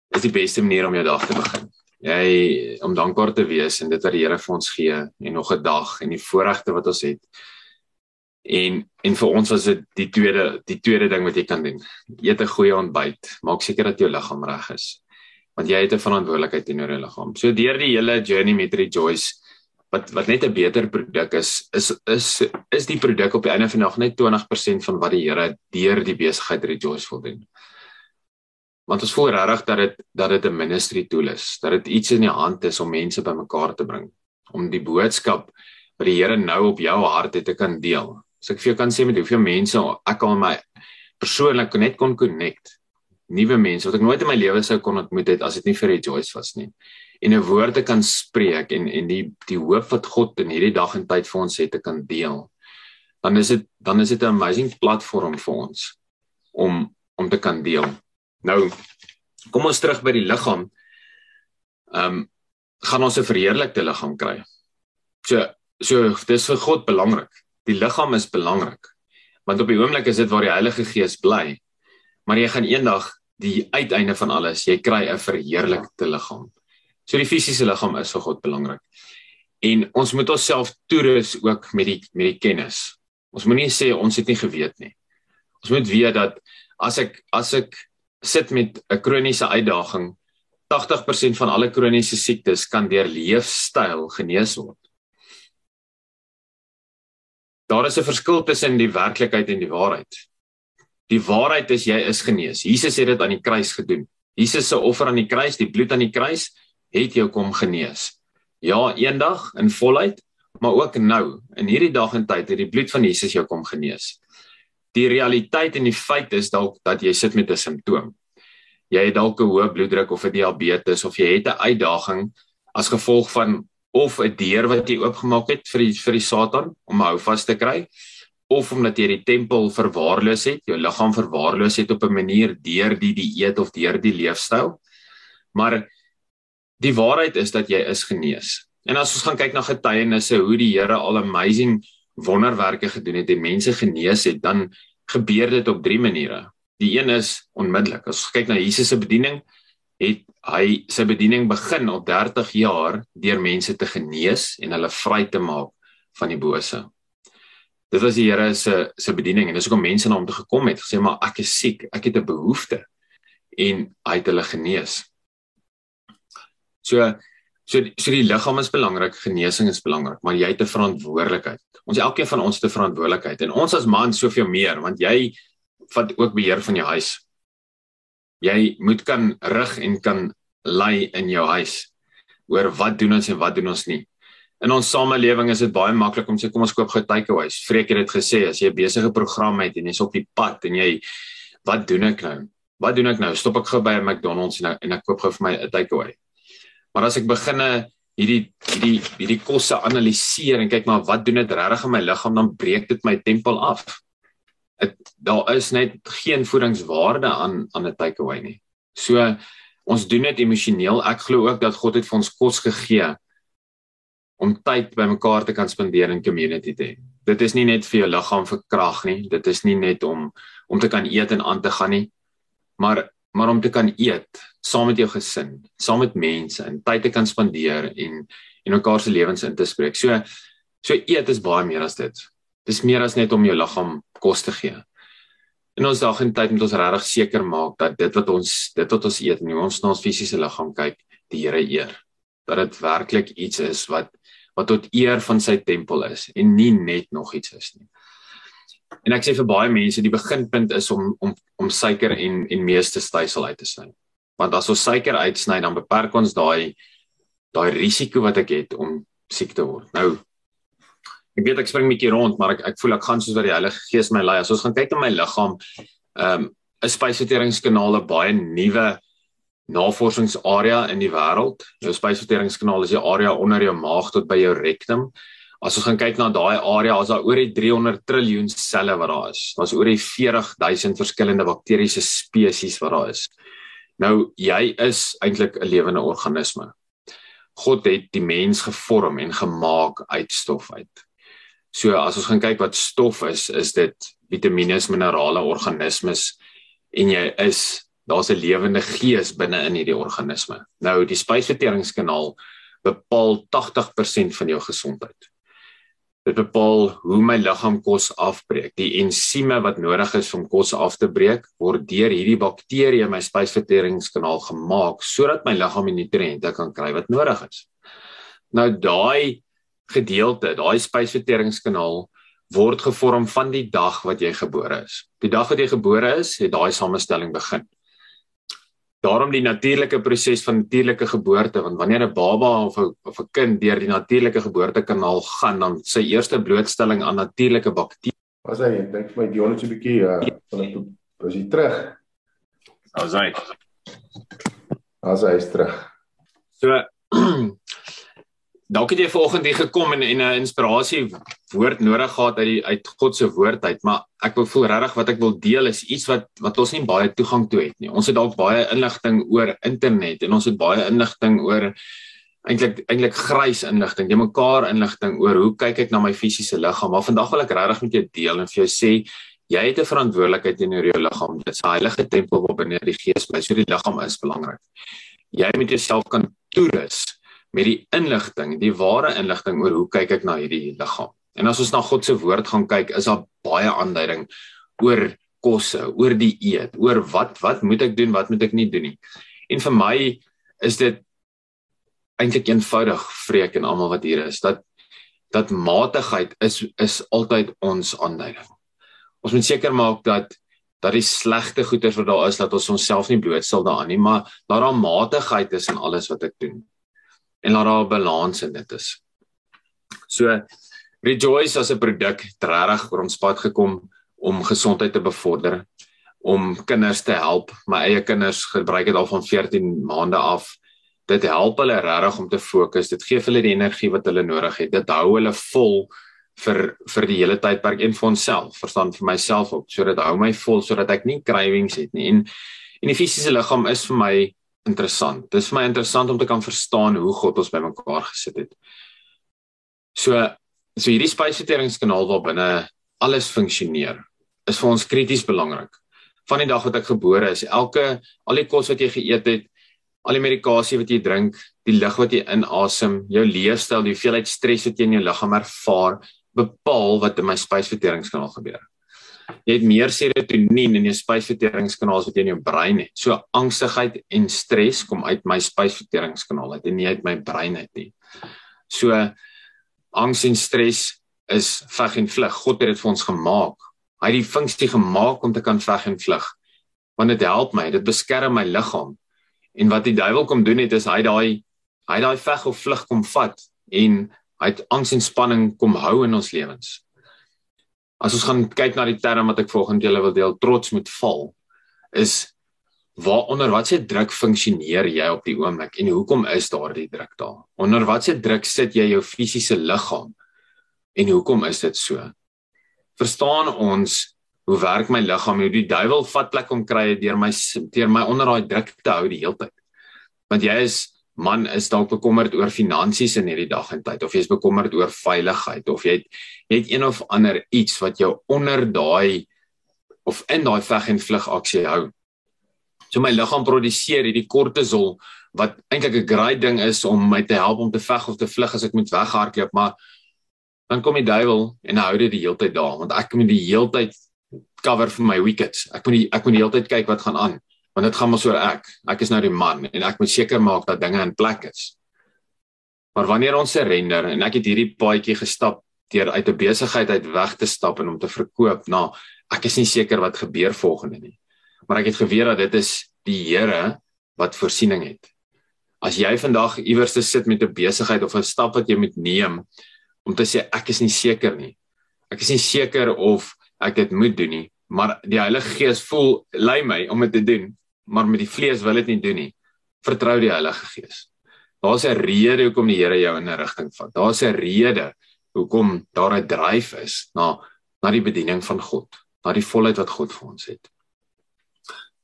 is die beste manier om jou dag te begin. Jy om dankbaar te wees en dit wat die Here vir ons gee en nog 'n dag en die voorregte wat ons het. En en vir ons was dit die tweede die tweede ding wat jy kan doen. Eet 'n goeie ontbyt. Maak seker dat jou liggaam reg is want jy het 'n verantwoordelikheid teenoor jou liggaam. So deur die hele journey met Rejoice wat wat net 'n beter produk is, is is is die produk op die einde van die dag net 20% van wat die Here deur die besigheid Rejoice wil doen. Want ons voel regtig dat dit dat dit 'n ministry tool is, dat dit iets in die hand is om mense bymekaar te bring, om die boodskap wat die Here nou op jou hart het te kan deel. So ek vir jou kan sê met hoeveel mense ek al my persoonlik net kon connect nuwe mense wat ek nooit in my lewe sou kon ontmoet het as dit nie vir Rejoice was nie. En 'n woord te kan spreek en en die die hoop wat God in hierdie dag en tyd vir ons het te kan deel. Dan is dit dan is dit 'n amazing platform vir ons om om te kan deel. Nou kom ons terug by die liggaam. Ehm um, gaan ons 'n verheerlikte liggaam kry. So so dis vir God belangrik. Die liggaam is belangrik. Want op die oomblik is dit waar die Heilige Gees bly. Maar jy gaan eendag die uiteinde van alles, jy kry 'n verheerlikte liggaam. So die fisiese liggaam is vir God belangrik. En ons moet onsself toerus ook met die met die kennis. Ons moenie sê ons het nie geweet nie. Ons moet weet dat as ek as ek sit met 'n kroniese uitdaging, 80% van alle kroniese siektes kan deur leefstyl genees word. Daar is 'n verskil tussen die werklikheid en die waarheid. Die waarheid is jy is genees. Jesus het dit aan die kruis gedoen. Jesus se offer aan die kruis, die bloed aan die kruis het jou kom genees. Ja, eendag in volheid, maar ook nou, in hierdie dag en tyd het die bloed van Jesus jou kom genees. Die realiteit en die feit is dalk dat jy sit met 'n simptoom. Jy het dalk 'n hoë bloeddruk of 'n diabetes of jy het 'n uitdaging as gevolg van of 'n deur wat jy oopgemaak het vir die vir die Satan om hou vas te kry of omdat jy die tempel verwaarloos het, jou liggaam verwaarloos het op 'n manier deur die dieet of deur die leefstyl. Maar die waarheid is dat jy is genees. En as ons gaan kyk na getuienisse hoe die Here al amazing wonderwerke gedoen het en mense genees het, dan gebeur dit op drie maniere. Die een is onmiddellik. As ons kyk na Jesus se bediening, het hy sy bediening begin op 30 jaar deur mense te genees en hulle vry te maak van die bose. Dit was die Here se se bediening en dis hoekom mense na hom toe gekom het gesê maar ek is siek, ek het 'n behoefte en hy het hulle genees. So so so die liggaam is belangrik, genesing is belangrik, maar jy het 'n verantwoordelikheid. Ons elkeen van ons het 'n verantwoordelikheid en ons as man soveel meer want jy vat ook beheer van jou huis. Jy moet kan rig en kan lei in jou huis oor wat doen ons en wat doen ons nie. In ons samelewing is dit baie maklik om sê kom ons koop gou takeaways. Vreek het dit gesê as jy 'n besige program het en jy's op die pad en jy wat doen ek nou? Wat doen ek nou? Stop ek gou by 'n McDonald's en, en ek koop gou vir my 'n takeaway. Maar as ek beginne hierdie hierdie hierdie kosse analiseer en kyk maar wat doen dit regtig aan my liggaam dan breek dit my tempel af. Dit daar is net geen voedingswaarde aan aan 'n takeaway nie. So ons doen dit emosioneel. Ek glo ook dat God het vir ons kos gegee om tyd bymekaar te kan spandeer in community te hê. Dit is nie net vir jou liggaam vir krag nie. Dit is nie net om om te kan eet en aan te gaan nie. Maar maar om te kan eet saam met jou gesin, saam met mense en tyd te kan spandeer en en mekaar se lewens in te spreek. So so eet is baie meer as dit. Dis meer as net om jou liggaam kos te gee. In ons dag en tyd moet ons regtig seker maak dat dit wat ons dit wat ons eet, nie ons na ons fisiese liggaam kyk, die Here eer. Dat dit werklik iets is wat wat tot eer van sy tempel is en nie net nog iets is nie. En ek sê vir baie mense die beginpunt is om om om suiker en en meeste stysel uit te sny. Want as ons suiker uitsny dan beperk ons daai daai risiko wat ek het om siek te word. Nou ek weet ek spring 'n bietjie rond, maar ek ek voel ek gaan soos wat die Heilige Gees my lei. As ons gaan kyk na my liggaam, ehm um, 'n spysverteringskanale baie nuwe navorsingsarea in die wêreld. Jou spysverteringskanaal is die area onder jou maag tot by jou rektum. As ons gaan kyk na daai area, is daar oor die 300 triljoen selle wat daar is. Daar's oor die 40000 verskillende bakteriese spesies wat daar is. Nou jy is eintlik 'n lewende organisme. God het die mens gevorm en gemaak uit stof uit. So as ons gaan kyk wat stof is, is dit vitamiene, minerale, organismes en jy is daar's 'n lewende gees binne in hierdie organisme. Nou die spysverteringskanaal bepaal 80% van jou gesondheid. Dit bepaal hoe my liggaam kos afbreek. Die ensieme wat nodig is om kos af te breek, word deur hierdie bakterieë in my spysverteringskanaal gemaak sodat my liggaam die nutriënte kan kry wat nodig is. Nou daai gedeelte, daai spysverteringskanaal word gevorm van die dag wat jy gebore is. Die dag wat jy gebore is, het daai samestelling begin daarom die natuurlike proses van natuurlike geboorte want wanneer 'n baba of 'n of 'n kind deur die natuurlike geboortekanaal gaan dan sy eerste blootstelling aan natuurlike bakterieë. Was hy dink my Dion het so 'n bietjie uh van hy was hy terug. Was hy? Was hy terug. So dalk het jy vanoggend hier gekom en en 'n inspirasie woord nodig gehad uit die uit God se woord uit, maar ek wil voel regtig wat ek wil deel is iets wat wat ons nie baie toegang toe het nie. Ons het dalk baie inligting oor internet en ons het baie inligting oor eintlik eintlik grys inligting, jy mekaar inligting oor hoe kyk ek na my fisiese liggaam. Maar vandag wil ek regtig met jou deel en vir jou sê jy het 'n verantwoordelikheid teenoor jou liggaam. Dit is 'n heilige tempel waar binne die gees bly. So die liggaam is belangrik. Jy moet jouself kan toerus met die inligting, die ware inligting oor hoe kyk ek na hierdie liggaam. En as ons na God se woord gaan kyk, is daar baie aanduiding oor kosse, oor die eet, oor wat wat moet ek doen, wat moet ek nie doen nie. En vir my is dit eintlik eenvoudig vreek en almal wat hier is dat dat matigheid is is altyd ons aanduiding. Ons moet seker maak dat dat die slegte goeders wat daar is dat ons onsself nie blootstel daaraan nie, maar dat daar matigheid is in alles wat ek doen. En dat daar 'n balans in dit is. So Rejoice as 'n produk het regtig oor ons pad gekom om gesondheid te bevorder, om kinders te help. My eie kinders gebruik dit al van 14 maande af dit help hulle regtig om te fokus. Dit gee hulle die energie wat hulle nodig het. Dit hou hulle vol vir vir die hele tydperk en vir onsself, verstaan vir myself ook. So dit hou my vol sodat ek nie cravings het nie. En en die fisiese liggaam is vir my interessant. Dit is vir my interessant om te kan verstaan hoe God ons bymekaar gesit het. So so hierdie spysverteringskanaal waar binne alles funksioneer is vir ons krities belangrik. Van die dag wat ek gebore is, elke al die kos wat jy geëet het, al die medikasie wat jy drink, die lug wat jy inasem, jou leefstyl, die hoeveelheid stres wat jy in jou liggaam ervaar, bepaal wat in my spysverteringskanaal gebeur. Jy het meer serotonien in jou spysverteringskanaal as wat jy in jou brein het. So angstigheid en stres kom uit my spysverteringskanaal uit en nie uit my brein uit nie. So angs en stres is veg en vlug. God het dit vir ons gemaak. Hy het die funksie gemaak om te kan veg en vlug. Want dit help my, dit beskerm my liggaam En wat die duiwel kom doen het is hy daai hy daai veg of vlug kom vat en hy het angs en spanning kom hou in ons lewens. As ons gaan kyk na die term wat ek volgens julle wil deel, trots moet val, is waar onder watse druk funksioneer jy op die oomblik en hoekom is daardie druk daar? Onder watse druk sit jy jou fisiese liggaam? En hoekom is dit so? Verstaan ons hoe werk my liggaam hoe die duiwel vat plek om kry deur my deur my onder daai druk te hou die hele tyd want jy is man is dalk bekommerd oor finansies in hierdie dag en tyd of jy is bekommerd oor veiligheid of jy het jy het een of ander iets wat jou onder daai of in daai veg en vlug aksie hou so my liggaam produseer hierdie kortisol wat eintlik 'n great ding is om my te help om te veg of te vlug as ek moet weghardloop maar dan kom die duiwel en hou dit die hele tyd daar want ek moet die hele tyd cover vir my wickets. Ek moet die, ek moet die hele tyd kyk wat gaan aan want dit gaan mos oor ek. Ek is nou die man en ek moet seker maak dat dinge in plek is. Maar wanneer ons surrender en ek het hierdie paadjie gestap deur uit 'n besigheid uit weg te stap en om te verkoop, nou ek is nie seker wat gebeur volgende nie. Maar ek het geweet dat dit is die Here wat voorsiening het. As jy vandag iewers te sit met 'n besigheid of 'n stap wat jy moet neem om te sê ek is nie seker nie. Ek is nie seker of ek dit moet doen nie, maar die Heilige Gees voel lei my om dit te doen, maar met die vlees wil dit nie doen nie. Vertrou die Heilige Gees. Daar's 'n rede hoekom die Here jou in 'n rigting vat. Daar's 'n rede hoekom daar 'n dryf is na na die bediening van God, na die volheid wat God vir ons het.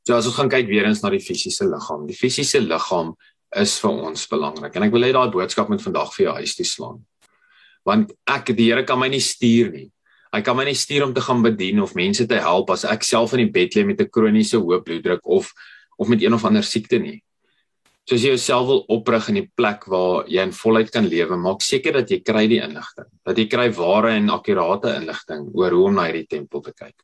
So as ons gaan kyk weer eens na die fisiese liggaam. Die fisiese liggaam is vir ons belangrik en ek wil hê daai boodskap moet vandag vir jou huis toe slaan. Want ek die Here kan my nie stuur nie. Hy kan my nie stuur om te gaan bedien of mense te help as ek self in die bed lê met 'n kroniese hoë bloeddruk of of met een of ander siekte nie. So as jy jouself wil oprig in die plek waar jy in volheid kan lewe, maak seker dat jy kry die inligting, dat jy kry ware en akkurate inligting oor hoe om na hierdie tempel te kyk.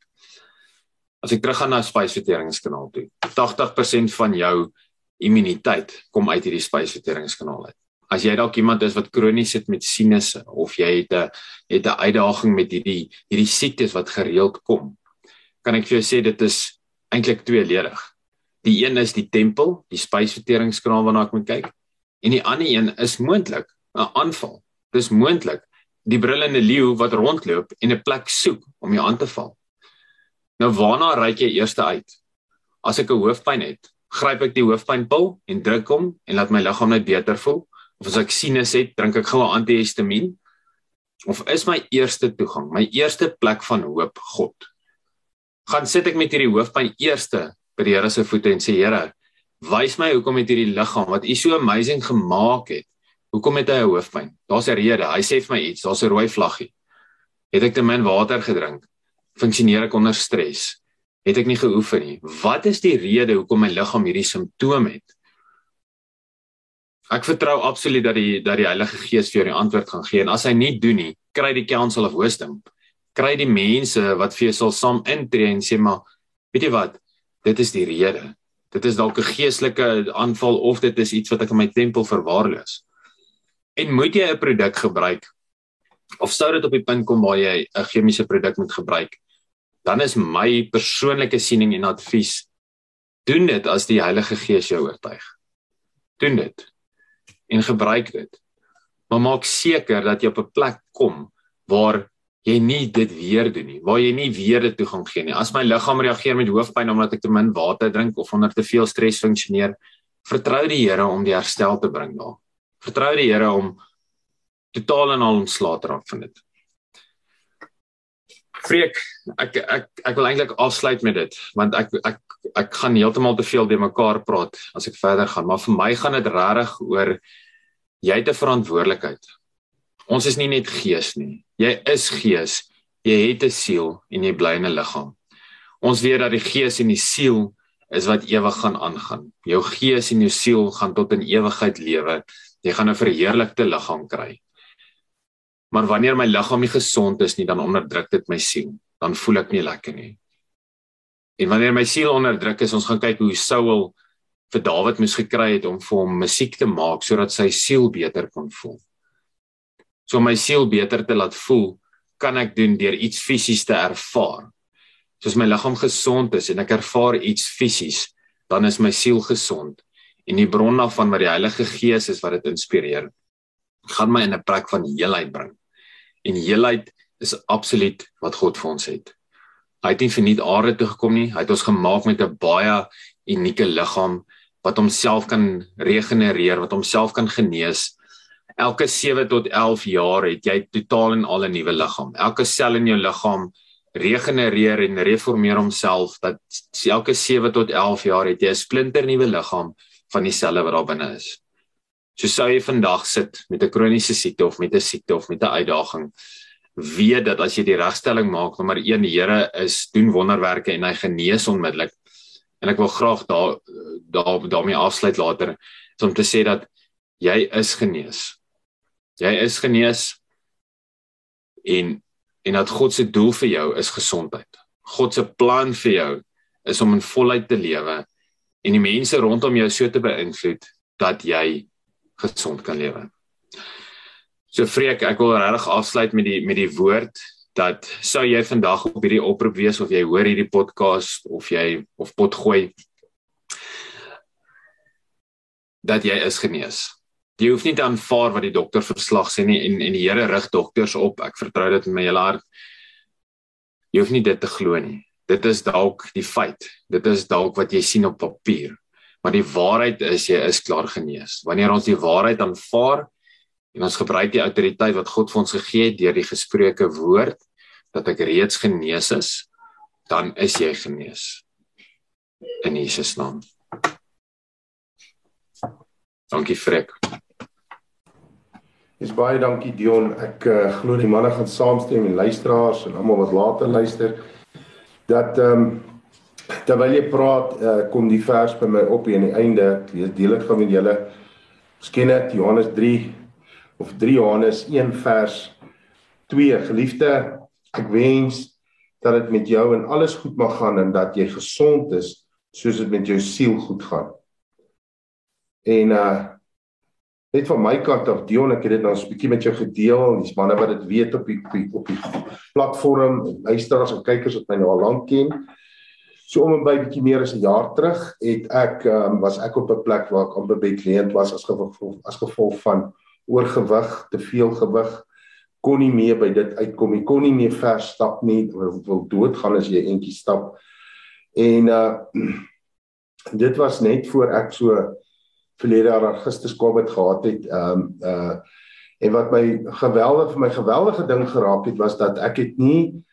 As ek teruggaan na spysverteringskanaal toe. 80% van jou immuniteit kom uit hierdie spysverteringskanaal uit as jy dalk iemand is wat kronies sit met sinusse of jy het 'n het 'n uitdaging met hierdie hierdie siektes wat gereeld kom, kan ek vir jou sê dit is eintlik tweeledig. Die een is die tempel, die spysverteringskraal waarna ek moet kyk, en die ander een is moontlik 'n aanval. Dis moontlik die brullende leeu wat rondloop en 'n plek soek om jou aan te val. Nou waarna reik jy eers uit? As ek 'n hoofpyn het, gryp ek die hoofpynpil en druk hom en laat my liggaam net beter voel of as ek sinus het, drink ek gou 'n antihistamiin of is my eerste toegang, my eerste plek van hoop God. Gaan sit ek met hierdie hoofpyn eerste by die Here se voete en sê Here, wys my hoekom het hierdie liggaam wat U so amazing gemaak het, Hoekom het hy 'n hoofpyn? Daar's 'n rede. Hy sê vir my iets, daar's 'n rooi vlaggie. Het ek te min water gedrink? Funksioneer ek onder stres? Het ek nie geoefen nie? Wat is die rede hoekom my liggaam hierdie simptome het? Ek vertrou absoluut dat die dat die Heilige Gees vir jou die antwoord gaan gee en as hy nie doen nie, kry die Council of Wisdom. Kry die mense wat vir jou sal saam intree en sê maar weet jy wat? Dit is die rede. Dit is dalk 'n geestelike aanval of dit is iets wat ek in my tempel verwaarloos. En moet jy 'n produk gebruik of sou dit op die punt kom waar jy 'n chemiese produk moet gebruik, dan is my persoonlike siening en advies doen dit as die Heilige Gees jou oortuig. Doen dit en gebruik dit. Maar maak seker dat jy op 'n plek kom waar jy nie dit weer doen nie, waar jy nie weer dit toe gaan gee nie. As my liggaam reageer met hoofpyn omdat ek te min water drink of onder te veel stres funksioneer, vertrou die Here om die herstel te bring daar. Vertrou die Here om totaal en al ontslae te raak van dit. Freek, ek ek ek wil eintlik afsluit met dit want ek ek ek gaan heeltemal te veel de mekaar praat as ek verder gaan, maar vir my gaan dit regtig oor jy het 'n verantwoordelikheid. Ons is nie net gees nie. Jy is gees. Jy het 'n siel en jy bly in 'n liggaam. Ons weet dat die gees en die siel is wat ewig gaan aangaan. Jou gees en jou siel gaan tot in ewigheid lewe. Jy gaan 'n verheerlikte liggaam kry. Maar wanneer my liggaam nie gesond is nie, dan onderdruk dit my siel. Dan voel ek nie lekker nie. En wanneer my siel onderdruk is, ons gaan kyk hoe Saul vir Dawid moes gekry het om vir hom musiek te maak sodat sy siel beter kon voel. So om my siel beter te laat voel, kan ek doen deur iets fisies te ervaar. Soos my liggaam gesond is en ek ervaar iets fisies, dan is my siel gesond en die bron daarvan wat die Heilige Gees is wat dit inspireer, gaan my in 'n plek van heelheid bring. En heelheid is absoluut wat God vir ons het. Hy het nie verniet aarde toe gekom nie. Hy het ons gemaak met 'n baie unieke liggaam wat homself kan regenereer, wat homself kan genees. Elke 7 tot 11 jaar het jy totaal en al 'n nuwe liggaam. Elke sel in jou liggaam regenereer en reformeer homself dat elke 7 tot 11 jaar het jy 'n splinter nuwe liggaam van die selle wat daar binne is. So sou jy vandag sit met 'n kroniese siekte of met 'n siekte of met 'n uitdaging, weet dat as jy die regstelling maak, nommer 1 die Here is doen wonderwerke en hy genees onmiddellik. En ek wil graag daar daar daarmee afsluit later om te sê dat jy is genees. Jy is genees en en dat God se doel vir jou is gesondheid. God se plan vir jou is om in volheid te lewe en die mense rondom jou so te beïnvloed dat jy gesond kan lewe. So Freek, ek wil regtig afsluit met die met die woord dat sou jy vandag op hierdie oproep wees of jy hoor hierdie podcast of jy of pot gooi dat jy is genees. Jy hoef nie te aanvaar wat die dokter verslag sê nie en en die Here rig dokters op. Ek vertrou dit met my hele hart. Jy hoef nie dit te glo nie. Dit is dalk die feit. Dit is dalk wat jy sien op papier. Maar die waarheid is jy is klaar genees. Wanneer ons die waarheid aanvaar en ons gebruik die autoriteit wat God vir ons gegee het deur die gesproke woord dat ek reeds genees is, dan is jy genees. In Jesus naam. Dankie Frek. Dis baie dankie Dion. Ek uh, glo die manne gaan saamstem en luisteraars en almal wat later luister dat ehm um, terwyl jy praat, uh, kom die vers by my op hier aan die einde. Lees deel dit gou met julle. Miskien net Johannes 3 of 3 Johannes 1 vers 2. Geliefde, ek wens dat dit met jou en alles goed mag gaan en dat jy gesond is soos dit met jou siel goed gaan. En uh net van my kant af Dion ek het dit nou 'n bietjie met jou gedeel dis manne wat dit weet op die op die, op die platform luisteraars en kykers wat my nou al lank ken. So om en by bietjie meer as 'n jaar terug het ek um, was ek op 'n plek waar ek amper kliënt was as gevolg as gevolg van oorgewig, te veel gewig, kon nie meer by dit uitkom nie, kon nie meer ver stap nie, wil doodgaan as jy eentjie stap. En uh dit was net voor ek so verlede jaar Augustus Covid gehad het. Um uh en wat my geweldig vir my geweldige ding geraak het was dat ek het nie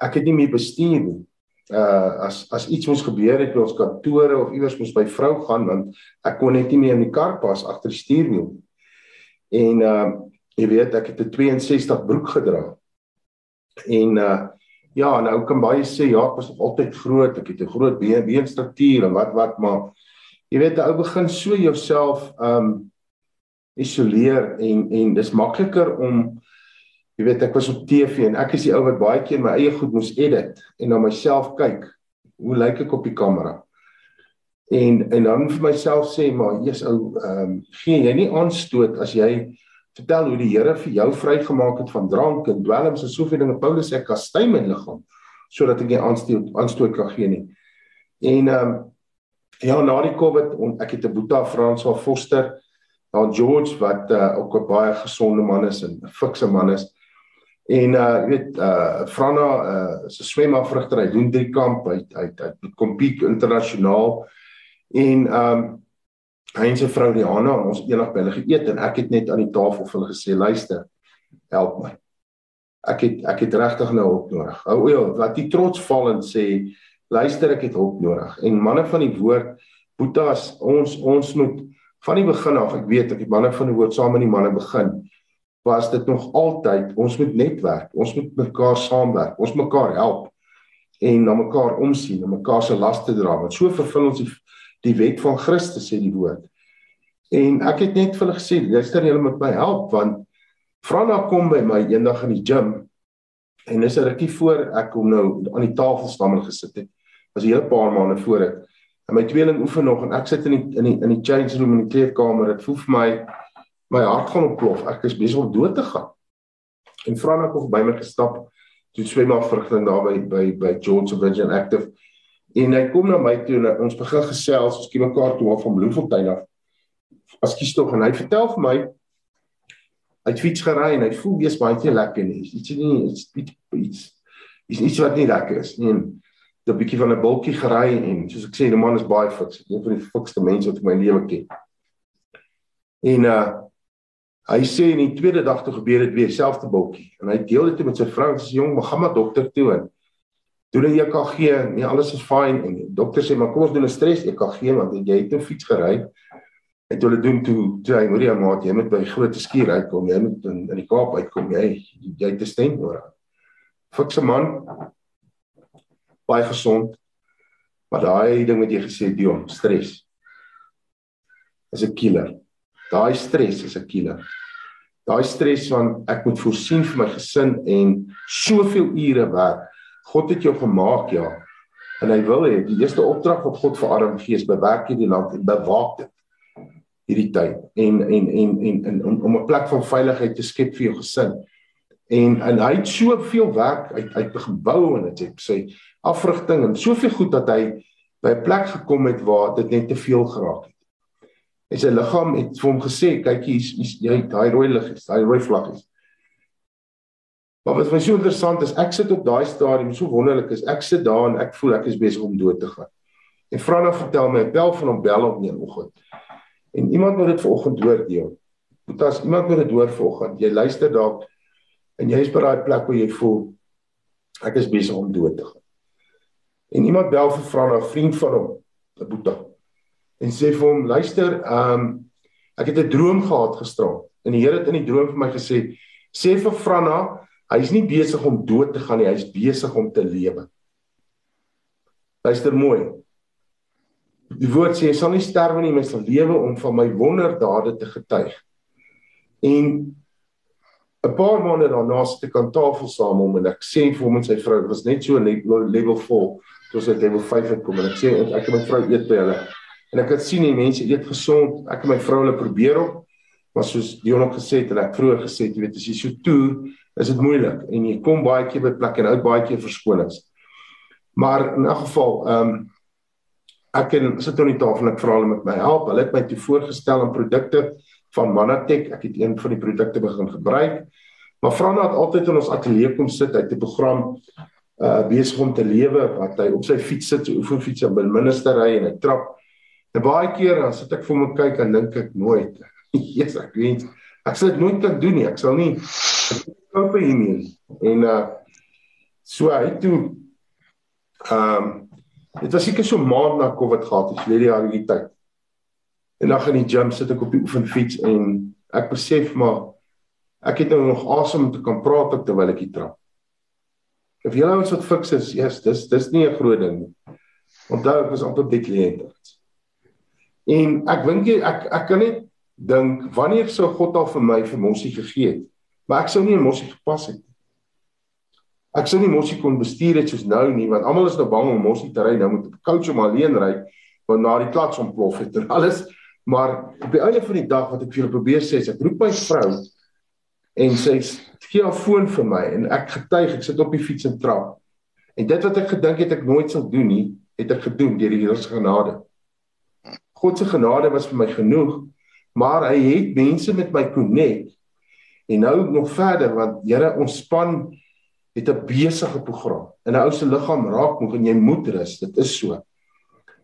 ek het nie meer bestuur nie uh as as iets moes gebeur het by ons kantore of iewers moes by vrou gaan want ek kon net nie meer in die kar pas agter die stuurwiel. En uh jy weet ek het 'n 62 broek gedra. En uh ja, nou kan baie sê ja, ek was nog altyd groot, ek het 'n groot been, beenstruktuur en wat wat maar jy weet 'n ou begin so jouself um isoleer en en dis makliker om jy weet ek was op TV en ek is die ou wat baie keer my eie goed moes edit en na myself kyk. Hoe lyk ek op die kamera? En en dan vir myself sê maar jy's ou ehm um, gee jy nie aanstoot as jy vertel hoe die Here vir jou vrygemaak het van drank en dwelms en soveel dinge Paulus sê kastei my liggaam sodat ek nie aanstoot aanstoot kan gee nie. En ehm um, ja na die Covid ek het 'n Boeta Franswa Foster daar George wat uh, ook 'n baie gesonde man is en 'n fikse man is. En uh jy weet uh Franna uh se swemafrigter hy doen drie kamp hy hy hy kompiek internasionaal en um hy en sy vrou Diana ons eendag by hulle geëet en ek het net aan die tafel vir hulle gesê luister help my. Ek het ek het regtig nou hulp nodig. Ou ja, wat die trots val en sê luister ek het hulp nodig. En manne van die woord Boetas ons ons moet van die begin af ek weet ek het manne van die woord saam met die manne begin was dit nog altyd ons moet netwerk, ons moet mekaar saamwerk, ons mekaar help en na mekaar omsien, na mekaar se laste dra. Want so vervul ons die, die wet van Christus sê die woord. En ek het net vir hulle gesê, luister julle moet my help want Frana kom by my eendag in die gym en is 'n rukkie voor ek hom nou aan die tafel staan en gesit het. Was 'n hele paar maande voor dit. En my tweeling oefen nog en ek sit in die in die in die change room in die kleedkamer. Dit voel vir my my hart gaan oplof. Ek is besig om dood te gaan. En Frana kom by my gestap toe swem maar vrugting daar by by by George Virgin Active. En hy kom na my toe en ons begin gesels, ons ken mekaar toe al van Bloemfontein af. As kies tog en hy vertel vir my hy het fiets gery en hy voel wees baie te lekker nie. Iets nie iets iets is iets wat nie lekker is nie. 'n bietjie van 'n bultjie gery en soos ek sê, die man is baie fiks. Een van die fikste mense wat ek my lewe ken. En uh Hy sê in die tweede dag toe gebeur dit weer selfde bultjie en hy deel dit met sy vrou en sê jong, maar gaan maar dokter toe en doen 'n EKG, nee alles is fyn en die dokter sê maar kom ons doen 'n stres EKG want jy het 'n fiets gery. En toe hulle doen toe toe hy Maria maat, jy moet by groot skuur uitkom, jy moet in, in die Kaap uitkom, jy jy het 'n stent nodig. Fikse man baie gesond. Maar daai ding wat jy gesê Dion, stres is 'n killer. Daai stres is 'n killer. Daai stres van ek moet voorsien vir my gesin en soveel ure werk. God het jou gemaak, ja. En hy wil hê die eerste opdrag wat God vir Adam gee is bewerk hierdie land en bewaak dit hierdie tyd en en en en, en om, om 'n plek van veiligheid te skep vir jou gesin. En en hy het soveel werk uit uit gebou en dit het sy afrigting en soveel goed dat hy by 'n plek gekom het waar dit net te veel geraak het. En sy liggaam het vir hom gesê, kyk hier, jy daai rooi lig is, daai rooi vlag is. Maar wat vir my so interessant is, ek sit op daai stadium, so wonderlik is, ek sit daar en ek voel ek is besig om dood te gaan. En Franna vertel my, bel van hom bel op 'n oggend. En iemand moet dit vanoggend hoor, Dion. Want as iemand moet dit hoor vanoggend, jy luister dalk en jy is by daai plek waar jy voel ek is besig om dood te gaan. En iemand bel vir Franna, 'n vriend van hom, 'n boetie en sê vir hom luister, ehm um, ek het 'n droom gehad gisterand en die Here het in die droom vir my gesê sê vir Franna, hy's nie besig om dood te gaan nie, hy's besig om te lewe. Luister mooi. Die woord sê jy sal nie sterwe nie, maar sal lewe om van my wonderdade te getuig. En 'n paar maande daarna sit ek aan tafel saam hom en ek sê vir hom en sy vrou, dit was net so level 4, toe sy level 5 het kom en ek sê ek en my vrou eet by hulle En ek het sien die mense eet gesond. Ek en my vrou hulle probeer op. Maar soos Dion ook gesê het en ek vroeër gesê het, jy weet as jy so toer, is dit moeilik en jy kom baie keer by plekke en hou baie keer verskonings. Maar in 'n geval, ehm um, ek en sit op die tafel en ek vra hulle met my help. Hulle het my toe voorgestel aan produkte van Manatech. Ek het een van die produkte begin gebruik. Maar Frana het altyd in ons ateljee kom sit, hy het 'n program uh besig om te lewe wat hy op sy fiets sit, so oefenfiets en by minister ry en hy trap En baie keer dan sit ek vir my kyk en dink ek nooit. Jesus, ek weet ek sal dit nooit kan doen nie. Ek sal nie koop hier nie. En uh so hy toe ehm um, dit was seker so maand na Covid gehad het, hierdie jaar hierdie tyd. En dan gaan die gym sit ek op die oefenfiets en ek besef maar ek het nou nog asem om te kan praat op terwyl ek hier trap. Of julle ouens wat fiks is, yes, dis dis nie 'n groot ding nie. Onthou ek was amper bekleed. En ek dink ek ek kan net dink wanneer sou God al vir my vir Mossie gegee het? Maar ek sou nie in Mossie gepas het nie. Ek sou nie Mossie kon bestuur het soos nou nie, want almal is nou bang om Mossie te ry, nou moet ek coach om alleen ry, want na die klats ontplof het en alles. Maar op die einde van die dag wat ek vir julle probeer sê, ek roep my vrou en sy gee haar foon vir my en ek getuig, ek sit op die fiets en trap. En dit wat ek gedink het ek nooit sal doen nie, het ek gedoen deur die Here se genade. God se genade was vir my genoeg, maar hy het mense met my konnek. En nou nog verder want Here ontspan het 'n besige program. In 'n ou se liggaam raak moeg en jy moet rus, dit is so.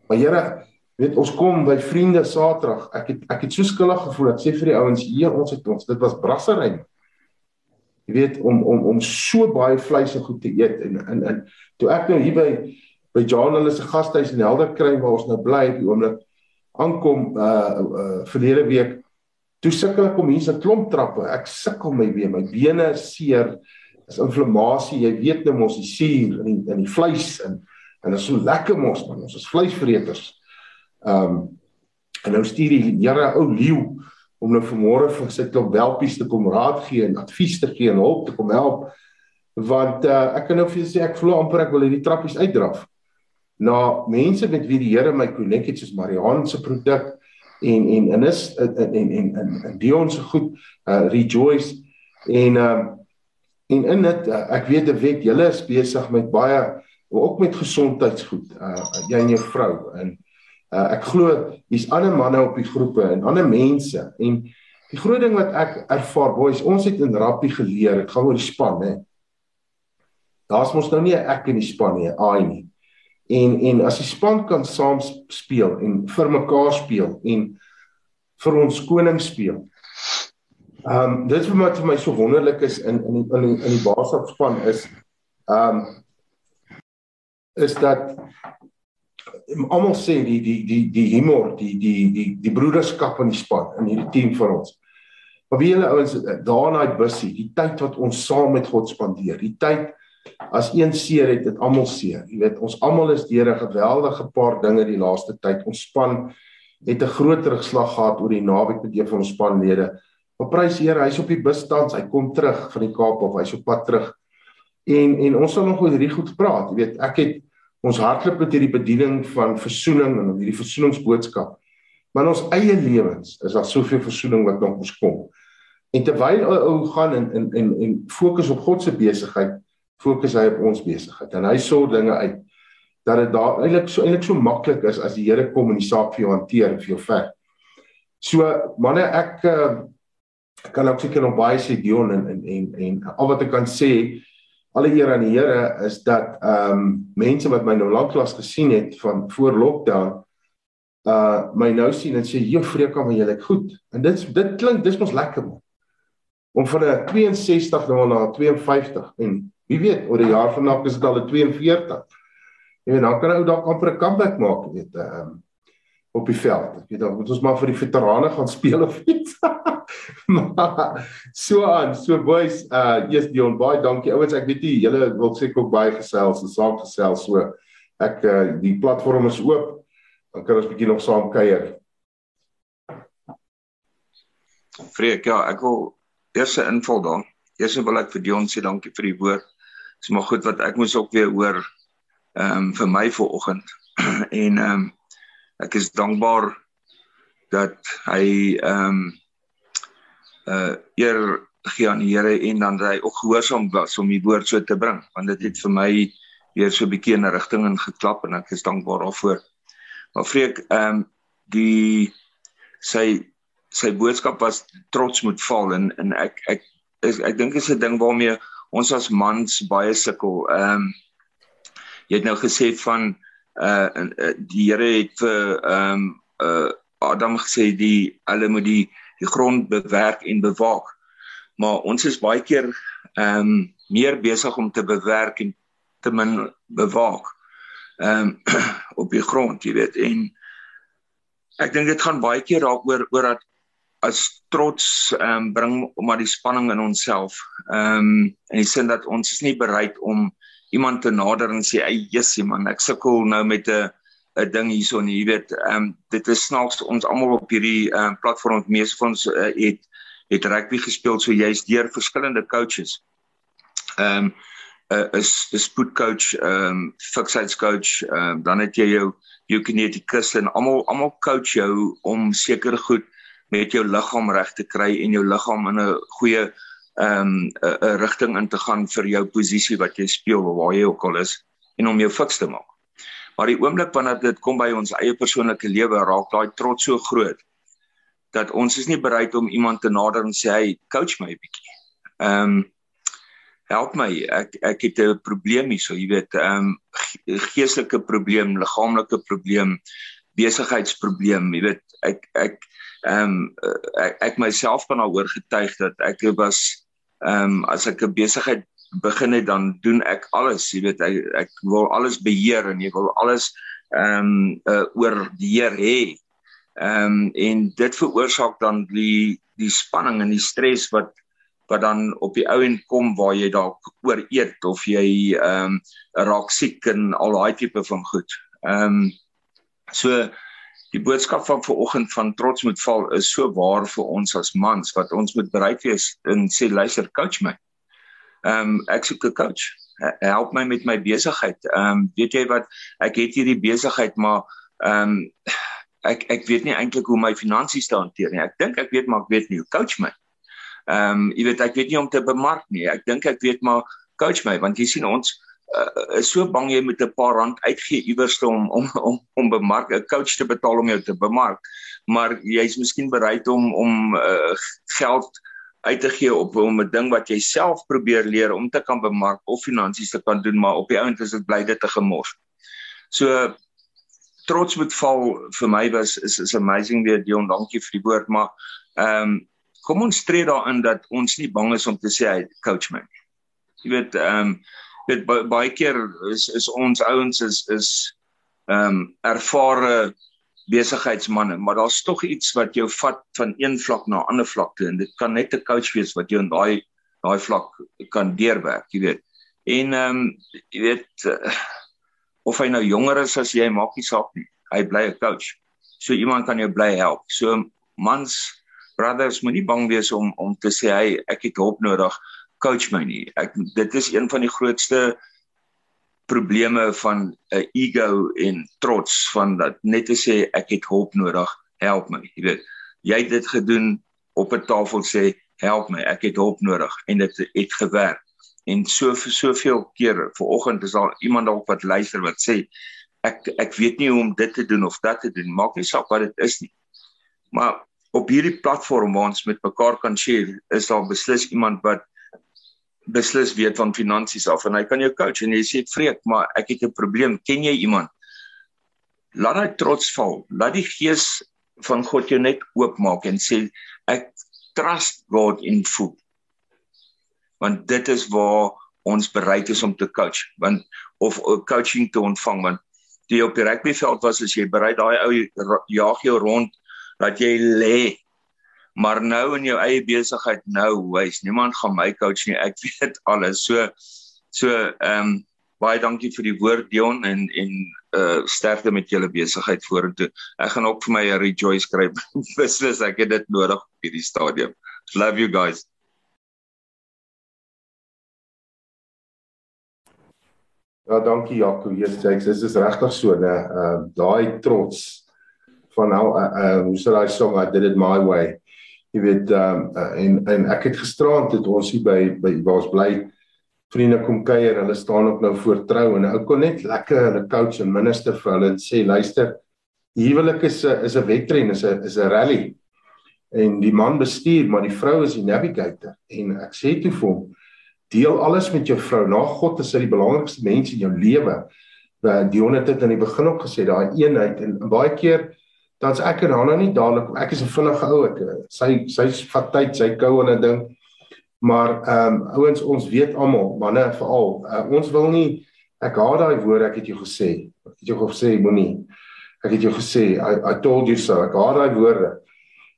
Maar Here, weet ons kom by vriende Saterdag. Ek het ek het so skuldig gevoel. Ek sê vir die ouens hier ons het ons dit was brassery. Jy weet om om om so baie vleis en goed te eet en in in toe ek nou hier by by John hulle se gastehuis in Helder kry waar ons nou bly op die oomblik aankom uh uh verlede week toe sukkel ek om hier se klomp trappe. Ek sukkel my weer, my bene seer. Is inflammasie. Jy weet nou mos die suur in die, in die vleis en en dit is so lekker mos man. Ons is vleisvreters. Ehm um, en nou stuur die Here ou leeu om nou vanmôre vir sy klop welpies te kom raad gee en advies te gee en hulp te kom help want uh, ek kan nou vir julle sê ek voel amper ek wil hierdie trappies uitdraf na mense met wie die Here my konnek het soos Marianne se produk en en en is en en en en, en Dion se goed uh, rejoice. En uh, en in dit uh, ek weet 'n wet julle is besig met baie ook met gesondheidsgoed uh, jy en jou vrou. En Uh, ek glo hier's ander manne op die groepe en ander mense. En die groot ding wat ek ervaar boys ons het in rappie geleer dit gaan oor die span hè. Daar's mos nou nie ek in die span nie aai nie en en as die span kan saam speel en vir mekaar speel en vir ons koning speel ehm um, dit wat vir my so wonderlik is in in in, in die basisspan is ehm um, is dat almal sê die die die die humor, die die die die broederskap in die span in hierdie team vir ons. Maar wie julle ouens daar in daai busie, die tyd wat ons saam met God spandeer, die tyd as een seer het dit almal seer. Jy weet, ons almal is deur 'n geweldige paar dinge die laaste tyd. Ons span het 'n groot terugslag gehad oor die naweek met een van ons spanlede. Maar prys die Here, hy's op die bus tans, hy kom terug van die Kaap of hy's op pad terug. En en ons sal nog oor hierdie goed praat. Jy weet, ek het Ons hardloop met hierdie bediening van versoening en hierdie versoeningsboodskap. Maar in ons eie lewens is daar soveel versoening wat nog ons kom. En terwyl ou gaan en en en en fokus op God se besigheid, fokus hy op ons besigheid. En hy sorg dinge uit dat dit daar eintlik so eintlik so maklik is as die Here kom en die saak vir jou hanteer en vir jou vat. So manne ek uh, kan ook seker nog baie sê Dion en en en, en al wat ek kan sê alle eer aan die Here is dat ehm um, mense wat my nou lanklaas gesien het van voor lockdown uh my nou sien en sê jy vreka maar jy lyk goed. En dit dit klink dis mos lekker man. Om van 'n 62 nou na 52 en wie weet oor 'n jaar van nou is dit al 'n 42. Jy weet dan kan ou dalk amper 'n comeback maak, weet ehm um, op die veld. Ek weet dan moet ons maar vir die veterane gaan speel of iets. so aan, so boys, uh yes Dion, baie dankie. Ouens, ek weet nie julle wil sê ook baie gesels en saam gesels so. Ek uh die platform is oop. Dan kan ons bietjie nog saam kuier. Freek, ja, ek wil eers 'n invul daar. Eers wil ek vir Dion sê dankie vir die woord. Dit is maar goed wat ek moes ook weer hoor ehm um, vir my vanoggend. en ehm um, ek is dankbaar dat hy ehm um, uh eer gee aan die Here en dan dat hy ook gehoorsaam was om die woord so te bring want dit het vir my weer so 'n bietjie in 'n rigting ingeklap en ek is dankbaar daarvoor. Maar vreek ehm um, die sy sy boodskap was trots moet val en en ek ek is, ek dink dit is 'n ding waarmee ons as mans baie sukkel. Ehm um, jy het nou gesê van uh, uh die Here het vir ehm um, uh Adam gesê die hulle moet die die grond bewerk en bewaak. Maar ons is baie keer ehm um, meer besig om te bewerk en te min bewaak. Ehm um, op die grond, jy weet. En ek dink dit gaan baie keer daaroor oor dat as trots ehm um, bring maar die spanning in onsself. Ehm um, in die sin dat ons is nie bereid om iemand te nader en sê, "Ey, jessie man, ek sukkel nou met 'n 'n ding hierso nie." Jy weet, ehm um, dit is snaaks ons almal op hierdie ehm uh, platform meeste van ons uh, het het rugby gespeel, so jy's deur verskillende coaches. Ehm um, uh, is 'n spoedcoach, ehm um, fikheidscoach, ehm um, dan het jy jou jou kinetikus en almal almal coach jou om seker goed met jou liggaam reg te kry en jou liggaam in 'n goeie ehm um, 'n rigting in te gaan vir jou posisie wat jy speel waar jy ook al is en om jou fiks te maak. Maar die oomblik wanneer dit kom by ons eie persoonlike lewe raak daai trots so groot dat ons is nie bereid om iemand te nader en sê hy coach my 'n bietjie. Ehm um, help my ek ek het 'n probleem hierso jy weet ehm um, geestelike probleem liggaamlike probleem besigheidsprobleem jy weet ek ek ehm um, ek, ek myself kan daaroor getuig dat ek was ehm um, as ek 'n besigheid begin het dan doen ek alles jy weet ek, ek wil alles beheer en ek wil alles ehm um, uh, oor die Heer hê. Ehm um, en dit veroorsaak dan die die spanning en die stres wat wat dan op die ou end kom waar jy dalk oor eet of jy ehm um, raak siek en al daai tipe van goed. Ehm um, so die boodskap van vanoggend van trots moet val is so waar vir ons as mans wat ons moet bereid wees en sê luister coach my. Ehm um, ek soek 'n coach. Help my met my besigheid. Ehm um, weet jy wat ek het hierdie besigheid maar ehm um, ek ek weet nie eintlik hoe my finansies te hanteer nie. Ek dink ek weet maar ek weet nie hoe coach my. Ehm um, jy weet ek weet nie om te bemark nie. Ek dink ek weet maar coach my want jy sien ons uh, is so bang jy moet 'n paar rand uitgee iewers om om om om bemark 'n coach te betaal om jou te bemark maar jy's miskien bereid om om uh, geld uit te gee op om 'n ding wat jy self probeer leer om te kan bemark of finansies te kan doen maar op die ount is dit bly dit te gemors. So trots moet val vir my was is is amazing weer Dion dankie vir die woord maar ehm um, kom ons tree daarin dat ons nie bang is om te sê hy coach my. Jy weet ehm um, weet baie keer is is ons ouens is is ehm um, ervare besigheidsmense, maar daar's tog iets wat jou vat van een vlak na 'n ander vlak toe en dit kan net 'n coach wees wat jou in daai daai vlak kan deurwerk, jy weet. En ehm um, jy weet uh, of hy nou jonger is as jy, maak nie saak nie. Hy bly 'n coach. So iemand kan jou bly help. So mans brothers moenie bang wees om om te sê hy ek het hulp nodig coach my nie. Ek dit is een van die grootste probleme van 'n ego en trots van dat net te sê ek het hulp nodig, help my. Jy weet, jy het dit gedoen op 'n tafel sê help my, ek het hulp nodig en dit het gewerk. En so soveel kere, vanoggend is daar iemand dalk wat luister wat sê ek ek weet nie hoe om dit te doen of dat te doen, maak nie saak wat dit is nie. Maar op hierdie platform waar ons met mekaar kan share, is daar beslis iemand wat beslis weet van finansies af en hy kan jou coach en jy sê vreek maar ek het 'n probleem. Ken jy iemand? Laat hy trots val. Laat die gees van God jou net oopmaak en sê ek trust God in full want dit is waar ons bereid is om te coach want of coaching te ontvang want jy op die rugbyveld was as jy bereid daai ou jaag jou rond dat jy lê maar nou in jou eie besigheid nou wys niemand gaan my coach nie ek weet alles so so ehm um, baie dankie vir die woord Dion en en uh sterkte met julle besigheid vorentoe ek gaan ook vir my 'n rejoice skryf beslis ek het dit nodig op hierdie stadium love you guys Ja, dankie Jaco. Jesus, dit is regtig so, né? Uh, daai trots van nou uh, uh hoe sê daai song I did it my way jy weet ehm um, en en ek het gisteraand het ons hier by by waar ons bly vriende kom kuier hulle staan ook nou voor trou en ou kon net lekker hulle coach en minister vir hulle sê luister huwelik is 'n is 'n wedren is 'n is 'n rally. En die man bestuur maar die vrou is die navigator. En ek sê toe vir hom deel alles met jou vrou. Na God is hy die belangrikste mens in jou lewe. Want Dion het dit aan die begin ook gesê daai eenheid. En baie keer dan's ek en Hanna nie dadelik ek is 'n vinnige ou ek sy sy vat tyd sy kou en 'n ding maar ehm um, ouens ons weet almal manne veral uh, ons wil nie ek haat daai woord ek het jou gesê ek het jou gesê moenie ek het jou gesê I, I told you so ek haat daai woorde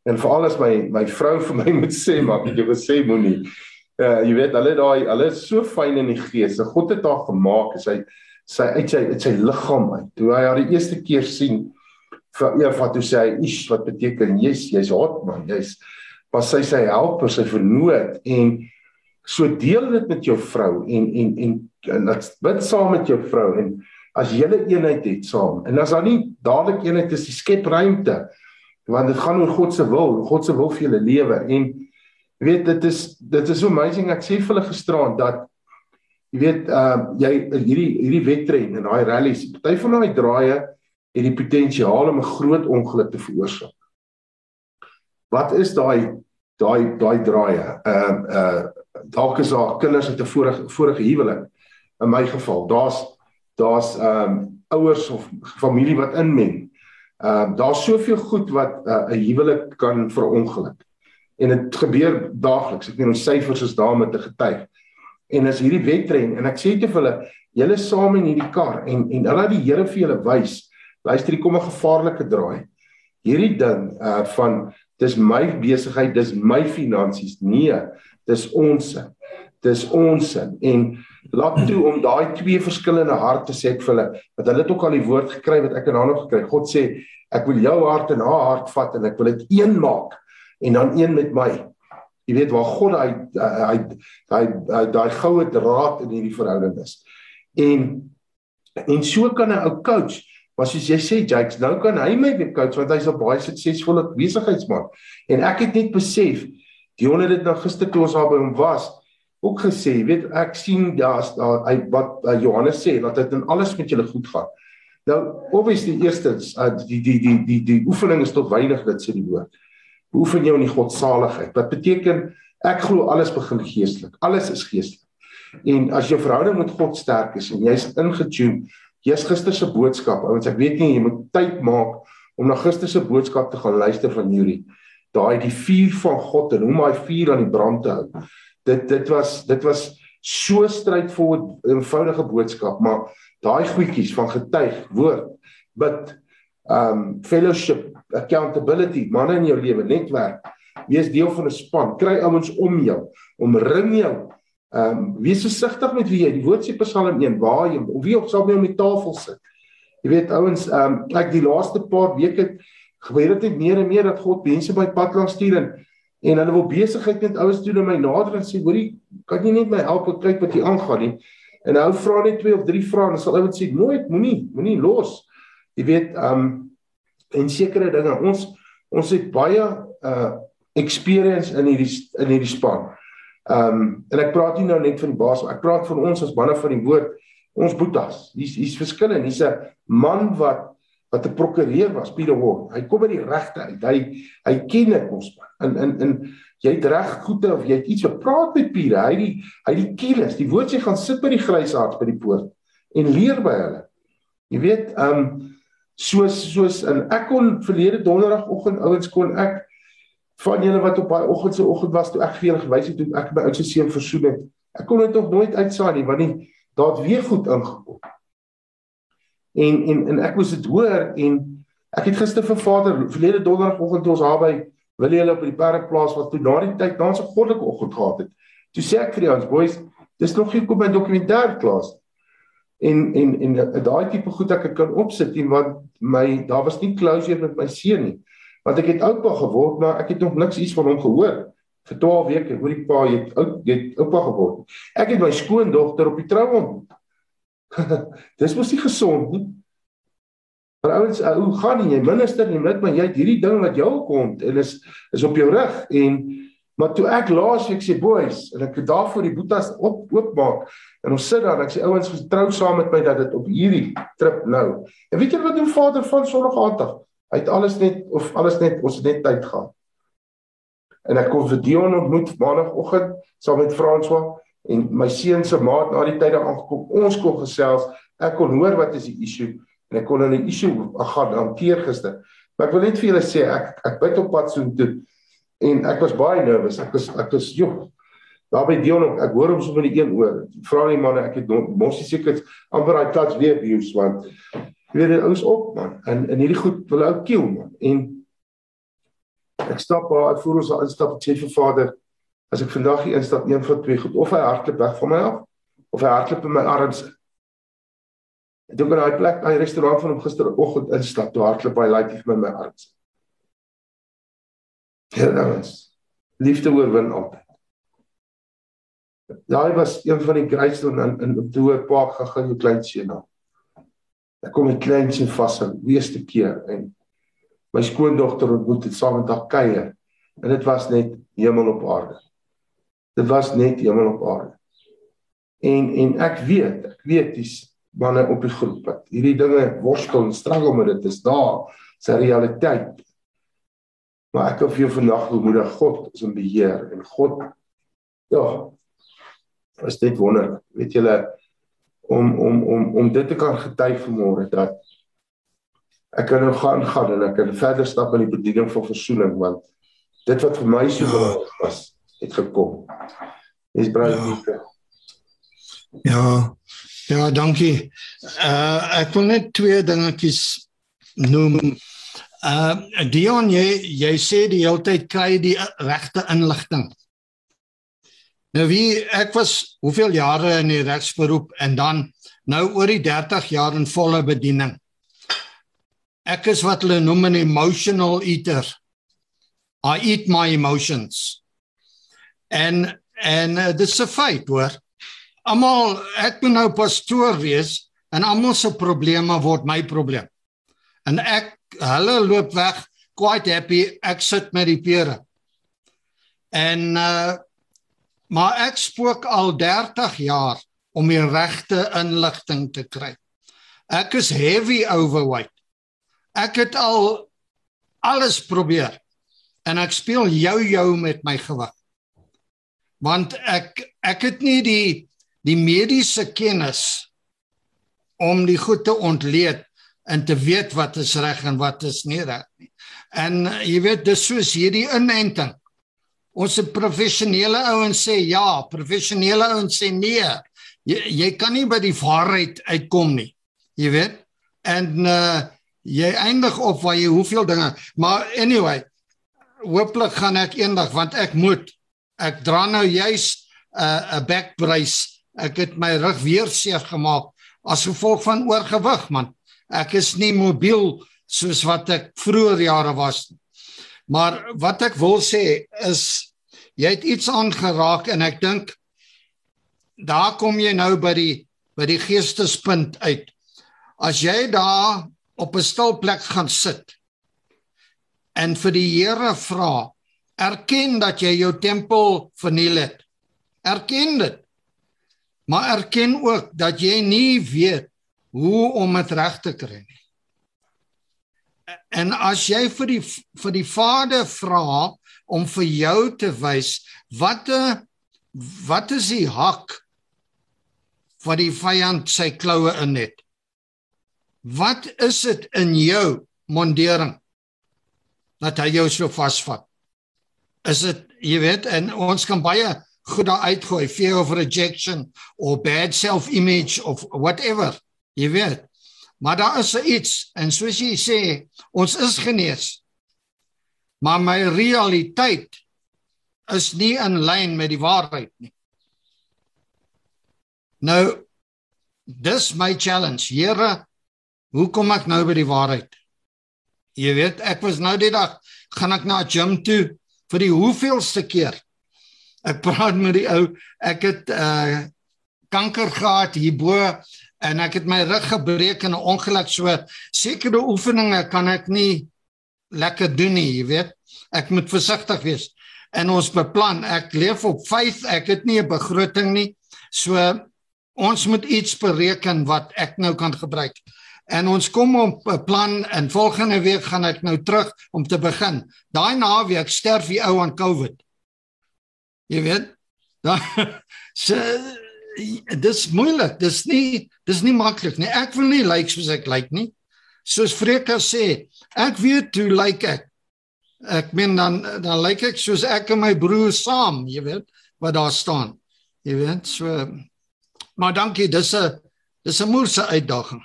En veral as my my vrou vir my moet sê maar ek het jou gesê moenie. Uh jy weet hulle daai hulle is so fyn in die gees. God het haar gemaak en sy sy uit sy uit sy liggaam uit. Toe hy haar die eerste keer sien vir Eva toe sê hy, "Ish, wat beteken jy's jy's hot man, jy's was sy sy helper, sy vernoot en so deel dit met jou vrou en en en dit bid saam met jou vrou en as 'n eenheid het saam en as daar nie dadelik eenheid is, skep ruimte want dit gaan oor God se wil, God se wil vir julle lewe en jy weet dit is dit is so amazing. Ek sê vir hulle gisterand dat jy weet uh jy hierdie hierdie wedren en daai rallies, party van daai draaie het die potensiaal om 'n groot ongeluk te veroorsaak. Wat is daai daai daai draaie? Ehm uh, uh dalk is daar kinders uit 'n vorige vorige huwelik. In my geval, daar's daar's ehm um, ouers of familie wat inmeng. Ehm uh, daar's soveel goed wat uh, 'n uh, huwelik kan verongeluk. En dit gebeur daagliks. Ek meen ons syfers is daar met te getuig. En as hierdie wedren en ek sê te hulle, julle saam in hierdie kar en en hulle die Here vir julle wys. Luister, hier kom 'n gevaarlike draai. Hierdie ding uh van dis my besigheid, dis my finansies. Nee, dis ons. Dis ons. En laat toe om daai twee verskillende harte sê ek vir hulle, want hulle het ook al die woord gekry wat ek en haar nog gekry. God sê, ek wil jou hart en haar hart vat en ek wil dit een maak en dan een met my. Jy weet waar God hy hy hy daai goue draad in hierdie verhouding is. En en so kan 'n ou coach, maar soos jy sê Jakes, nou kan hy my weer coach want hy's 'n baie suksesvolle besigheidsman. En ek het net besef, Dion het dit nou gister toe ons daar by hom was, ook gesê, weet ek sien daar's daar hy wat uh, Johannes sê dat dit in alles met julle goed gaan. Nou obviously eerstens uh, die, die die die die die oefening is tot weinig dit sê die woord beoefen jou in die godsaligheid. Wat beteken ek glo alles begin geestelik. Alles is geestelik. En as jou verhouding met God sterk is en jy's ingetune, jy's gister se boodskap. Ouens, ek weet nie jy moet tyd maak om na gister se boodskap te gaan luister van Yuri. Daai die vuur van God en hoe daai vuur aan die brand te hou. Dit dit was dit was so strydvol 'n eenvoudige boodskap, maar daai goedjies van getuig, woord, bid, um fellowship accountability, manne in jou lewe, netwerk. Wees deel van 'n span, kry ouens om jou, omring jou. Ehm um, wees versigtig met wie jy, die woord sê Psalm 1, waar jy wie op sal by om die tafel sit. Jy weet ouens, ehm um, ek die laaste paar weke gebeur dit net meer en meer dat God mense by pad langs stuur en en hulle wil besigheid met ouens doen en my nader en sê hoorie, kan jy net my help kyk wat hier aangaan nie? En hou vra net twee of drie vrae en sal ouens sê nooit, moenie, moenie los. Jy weet, ehm um, en sekere dinge. Ons ons het baie uh experience in hierdie in hierdie span. Um en ek praat nie nou net van die baas, ek praat van ons as manne van die woord, ons boetas. Hier's hier's verskille. Hier's 'n man wat wat 'n prokureur was, Pieter Ward. Hy kom by die regte uit. Hy hy ken dit ons man. In in in jy het reg goede of jy het iets wat praat met Pieter. Hy die hy die kielers. Die woord sê gaan sit by die grysaards by die poort en leer by hulle. Jy weet, um soos soos in ek kon verlede donderdagoggend ouens kon ek van julle wat op daai oggend se oggend was toe ek vir julle gewys het hoe ek my oudste seun versoen het. Ek kon dit nog nooit uitsaai nie want nie daar het weer goed ingekom. En en en ek moes dit hoor en ek het gister vir Vader verlede donderdagoggend toe ons daar by wil julle op die perkplaas wat toe na die tyd dans 'n goddelike oggend gehad het. Toe sê ek vir die ons boys, dis nog nie kom by dokumentêr klas en en en daai tipe goed ek kan opsit en wat my daar was nie closure met my seun nie want ek het oupa geword maar ek het nog niks iets van hom gehoor. Vir 12 weke hoor die pa het ou het oupa geword. Ek het my skoondogter op die trou ontmoet dis mos nie gesond nie. Maar ouens hoe gaan nie? Jy minister nie met my jy het hierdie ding wat jou kom en is is op jou rug. En Maar toe ek laasweek sê boys en ek daar voor die boetas op oopmaak en ons sit daar en ek sê ouens vertrou saam met my dat dit op hierdie trip nou. En weet julle wat doen vader van sonnige aand af? Hy het alles net of alles net ons het net tyd gehad. En ek kom vir Dion ontmoet maandagooggend saam met François en my seun se maat na die tyd aangekom. Ons kon gesels. Ek kon hoor wat is die issue en ek kon hulle issue gaan hanteer gister. Maar ek wil net vir julle sê ek ek byt op pad so toe en ek was baie nervus. Ek was ek was joh. Daar by Dion ek hoor hom so van die een oor. Vra die manne, ek het mos seker amper daai touch weer abuse want weet dit is op man. En in hierdie goed wil ou kill man. En Ek stap daar, ek voel ons al instap, sê vir Vader, as ek vandag hier instap, een van twee goed, of hy hardloop weg van my af of hy hardloop in my arms. Ek aan daai plek, daai restaurant van hom gisteroggend instap, toe hardloop hy like vir my my arms. Ons. Liefde oorwin altyd. Daai was een van die grootste in in op die Park gegaan jou klein seun na. Ek kom 'n klein seun vas en weeste keer en my skoondogter ontmoet het saam met haar kuier en dit was net hemel op aarde. Dit was net hemel op aarde. En en ek weet, ek weet dis manne op die groep wat hierdie dinge worstel en struggle met dit is daar se realiteit. Maar ek wil vir jou vandag bemoedig God is in beheer en God ja is dit wonderlik. Weet julle om om om om dit te kan getuig vanmôre dat ek kan nou gaan gaan en ek kan verder stap in die bediening van verzoening want dit wat vir my so ja. belangrik was het gekom. Dis baie ja. ja. Ja, dankie. Uh ek wil net twee dingetjies noem. Uh Dion jy jy sê die hele tyd kry die regte inligting. Nou wie ek was hoeveel jare in die regsberoep en dan nou oor die 30 jaar in volle bediening. Ek is wat hulle noem 'n emotional eater. I eat my emotions. En en uh, dis 'n feit hoor. Almal ek moet nou pastoor wees en almal se probleme word my probleem. En ek hulle loop weg quite happy ek sit met die pere. En uh maar ek spook al 30 jaar om die regte inligting te kry. Ek is heavy overweight. Ek het al alles probeer en ek speel jou-jou met my gewig. Want ek ek het nie die die mediese kennis om die goed te ontleed en te weet wat is reg en wat is nie reg nie. En jy weet dis soos hierdie inenting. Ons se professionele ouens sê ja, professionele ouens sê nee. Jy jy kan nie by die waarheid uitkom nie. Jy weet? En uh jy eindig op waar jy hoeveel dinge, maar anyway, hooplik gaan ek eendag want ek moet ek dra nou juis 'n uh, 'n back brace. Ek het my rug weer seer gemaak as gevolg van oorgewig man. Ek is nie mobiel soos wat ek vroeër jare was nie. Maar wat ek wil sê is jy het iets aangeraak en ek dink daar kom jy nou by die by die geestespunt uit. As jy daar op 'n stil plek gaan sit en vir die Here vra, erken dat jy jou tempel verniel het. Erken dit. Maar erken ook dat jy nie weet hoe om dit reg te kry nie en as jy vir die vir die Vader vra om vir jou te wys watte wat is die hak wat die vyand sy kloue in het? Wat is dit in jou mondering dat hy jou so vasvat? Is dit jy weet en ons kan baie goed daar uitgooi fear of rejection or bad self image of whatever jy weet Maar daar is iets en soos jy sê, ons is genees. Maar my realiteit is nie in lyn met die waarheid nie. Nou dis my challenge. Here, hoe kom ek nou by die waarheid? Jy weet, ek was nou die dag gaan ek na gym toe vir die hoeveelste keer. Ek praat met die ou, ek het uh kanker gehad hierbo en ek het my rug gebreek in 'n ongeluk so sekere oefeninge kan ek nie lekker doen nie jy weet. Ek moet versigtig wees en ons beplan. Ek leef op faith ek het nie 'n begroting nie. So ons moet iets bereken wat ek nou kan gebruik. En ons kom op 'n plan en volgende week gaan ek nou terug om te begin. Daai naweek sterf die ou aan covid. Jy weet? Dan so dis moeilik. Dis nie dis nie maklik nie. Ek wil nie lyk like soos ek lyk like nie. Soos Freka sê, ek weet hoe lyk like ek. Ek meen dan dan lyk like ek soos ek en my broer saam, jy weet, wat daar staan. Jy weet, so maar dankie, dis 'n dis 'n moeilike uitdaging.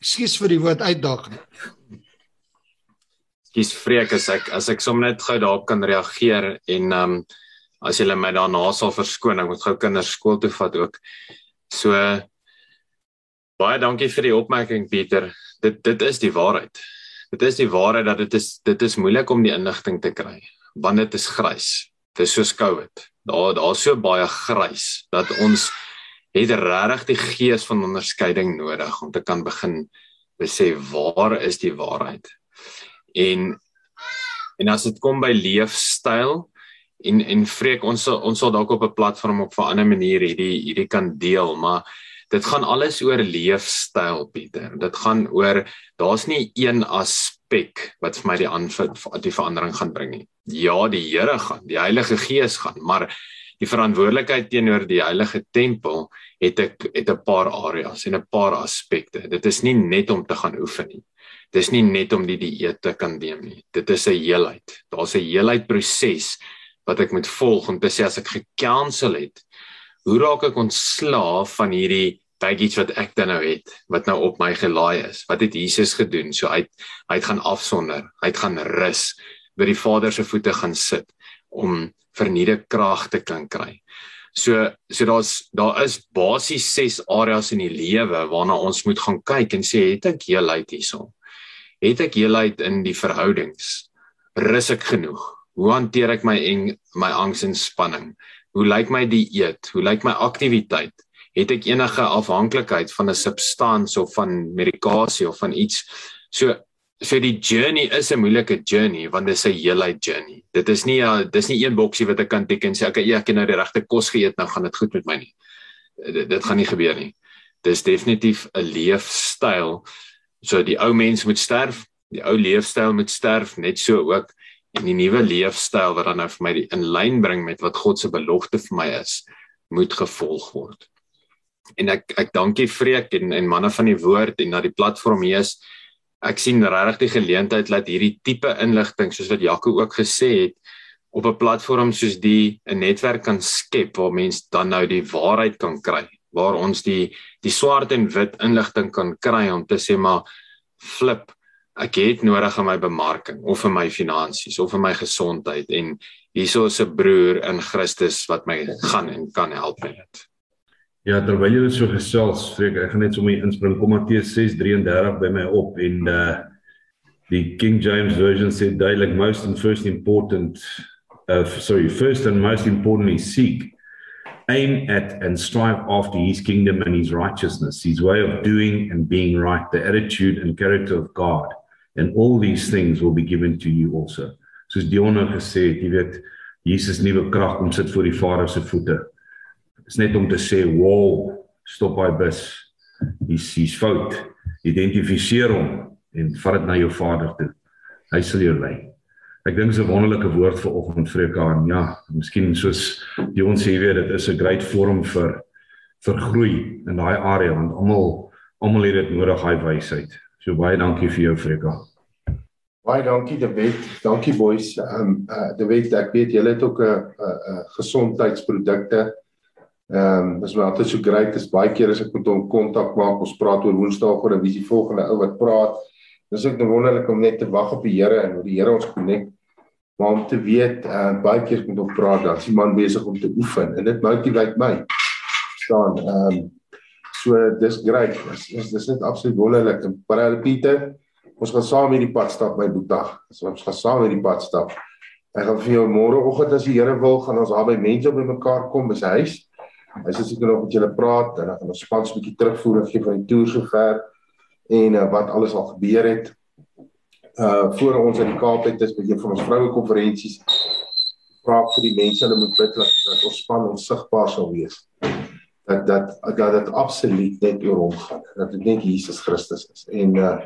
Ekskuus vir die woord uitdaging. kies vreek as ek as ek sommer net gou daarop kan reageer en ehm um, as julle my daarna sal verskoon, ek moet gou kinders skool toe vat ook. So baie dankie vir die opmerking Pieter. Dit dit is die waarheid. Dit is die waarheid dat dit is dit is moeilik om die inligting te kry want dit is grys. Dit is soos COVID. Daar daar's so baie grys dat ons het regtig die gees van onderskeiding nodig om te kan begin besef waar is die waarheid. En en as dit kom by leefstyl en en vreek ons sal, ons sal dalk op 'n platform op 'n ander manier hierdie hierdie kan deel, maar dit gaan alles oor leefstyl Pieter. Dit gaan oor daar's nie een aspek wat vir my die aanvat die verandering gaan bring nie. Ja, die Here gaan, die Heilige Gees gaan, maar die verantwoordelikheid teenoor die heilige tempel het ek het 'n paar areas en 'n paar aspekte. Dit is nie net om te gaan oefen nie. Dis nie net om die dieet te kan neem nie. Dit is 'n heelheid. Daar's 'n heelheid proses wat ek moet volg om te sê as ek gekansel het, hoe raak ek ontslaaf van hierdie baggage wat ek dan nou het wat nou op my gelaai is? Wat het Jesus gedoen? So hy hy gaan afsonder. Hy gaan rus by die Vader se voete gaan sit om vernieude krag te kan kry. So so daar's daar is basies ses areas in die lewe waarna ons moet gaan kyk en sê het ek heelheid hierso. Het ek heelheid in die verhoudings? Rus ek genoeg? Hoe hanteer ek my en my angs en spanning? Hoe lyk my dieet? Hoe lyk my aktiwiteit? Het ek enige afhanklikheid van 'n substansie of van medikasie of van iets? So so die journey is 'n moeilike journey want dit is 'n heelheid journey. Dit is nie 'n dis nie een boksie wat ek kan tik en sê ja, ek het nou die regte kos geëet, nou gaan dit goed met my nie. Dit, dit gaan nie gebeur nie. Dis definitief 'n leefstyl. So die ou mens moet sterf, die ou leefstyl moet sterf, net so ook en die nuwe leefstyl wat dan nou vir my in lyn bring met wat God se belofte vir my is, moet gevolg word. En ek ek dankie Freek en en manne van die woord en na die platform hier is ek sien regtig die geleentheid dat hierdie tipe inligting soos wat Jaco ook gesê het op 'n platform soos die 'n netwerk kan skep waar mense dan nou die waarheid kan kry waar ons die die swart en wit inligting kan kry om te sê maar flip ek het nodig aan my bemarking of vir my finansies of vir my gesondheid en hierso is 'n broer in Christus wat my gaan en kan help met dit. Ja, terwyl jy so gesels, vreek ek gaan net sommer inspring. Kom Matteus 6:33 by my op en uh die King James version sê duidelik most and first important uh sorry, first and most importantly seek aim at and strive after his kingdom and his righteousness, his way of doing and being right, the attitude and character of God. And all these things will be given to you also. Soos Dion gesê het, jy weet, Jesus nuwe krag kom sit voor die Vader se voete is net om te sê, "Wow, stop daai bus. Hier's hier's fout. Identifiseer hom en vat dit na jou Vader toe. Hy sal jou lei." Ek dink dis 'n wonderlike woord vir oggend Freka en ja, miskien soos die ons sê weet dit is 'n great forum vir vir groei in daai area want almal almal het dit nodig hy wysheid. So baie dankie vir jou Freka. Baie dankie David. Dankie boys. Ehm um, uh, David, ek weet julle het ook 'n uh, uh, gesondheidsprodukte Ehm um, dis maar altyd so great. Dis baie keer as ek met hom kontak maak, ons praat oor Woensdae oor wie die volgende ou wat praat. Dis ook nou wonderlik om net te wag op die Here en hoe die Here ons connect. Maar om te weet, uh, baie keer met hom praat, dan is die man besig om te oefen en dit motiveer my. staan ehm um, so dis great. Dis dis, dis net absoluut wonderlik. En Parel Pieter, ons gaan saam hierdie pad stap by Boetag. So ons gaan saam hierdie pad stap. Ek gaan vir jou môreoggend as die Here wil, gaan ons daar by mense by mekaar kom by sy huis. Hy sê seker nog met julle praat en dan gaan ons spans 'n bietjie terugvoer en gee van die toer sover en uh, wat alles al gebeur het. Uh voor ons in die Kaap het is by een van ons vroue konferensies vra vir die mense hulle moet bid dat, ons span onsigbaar sal wees. Dat dat dat dit absoluut net oor hom gaan. Dat dit net Jesus Christus is. En uh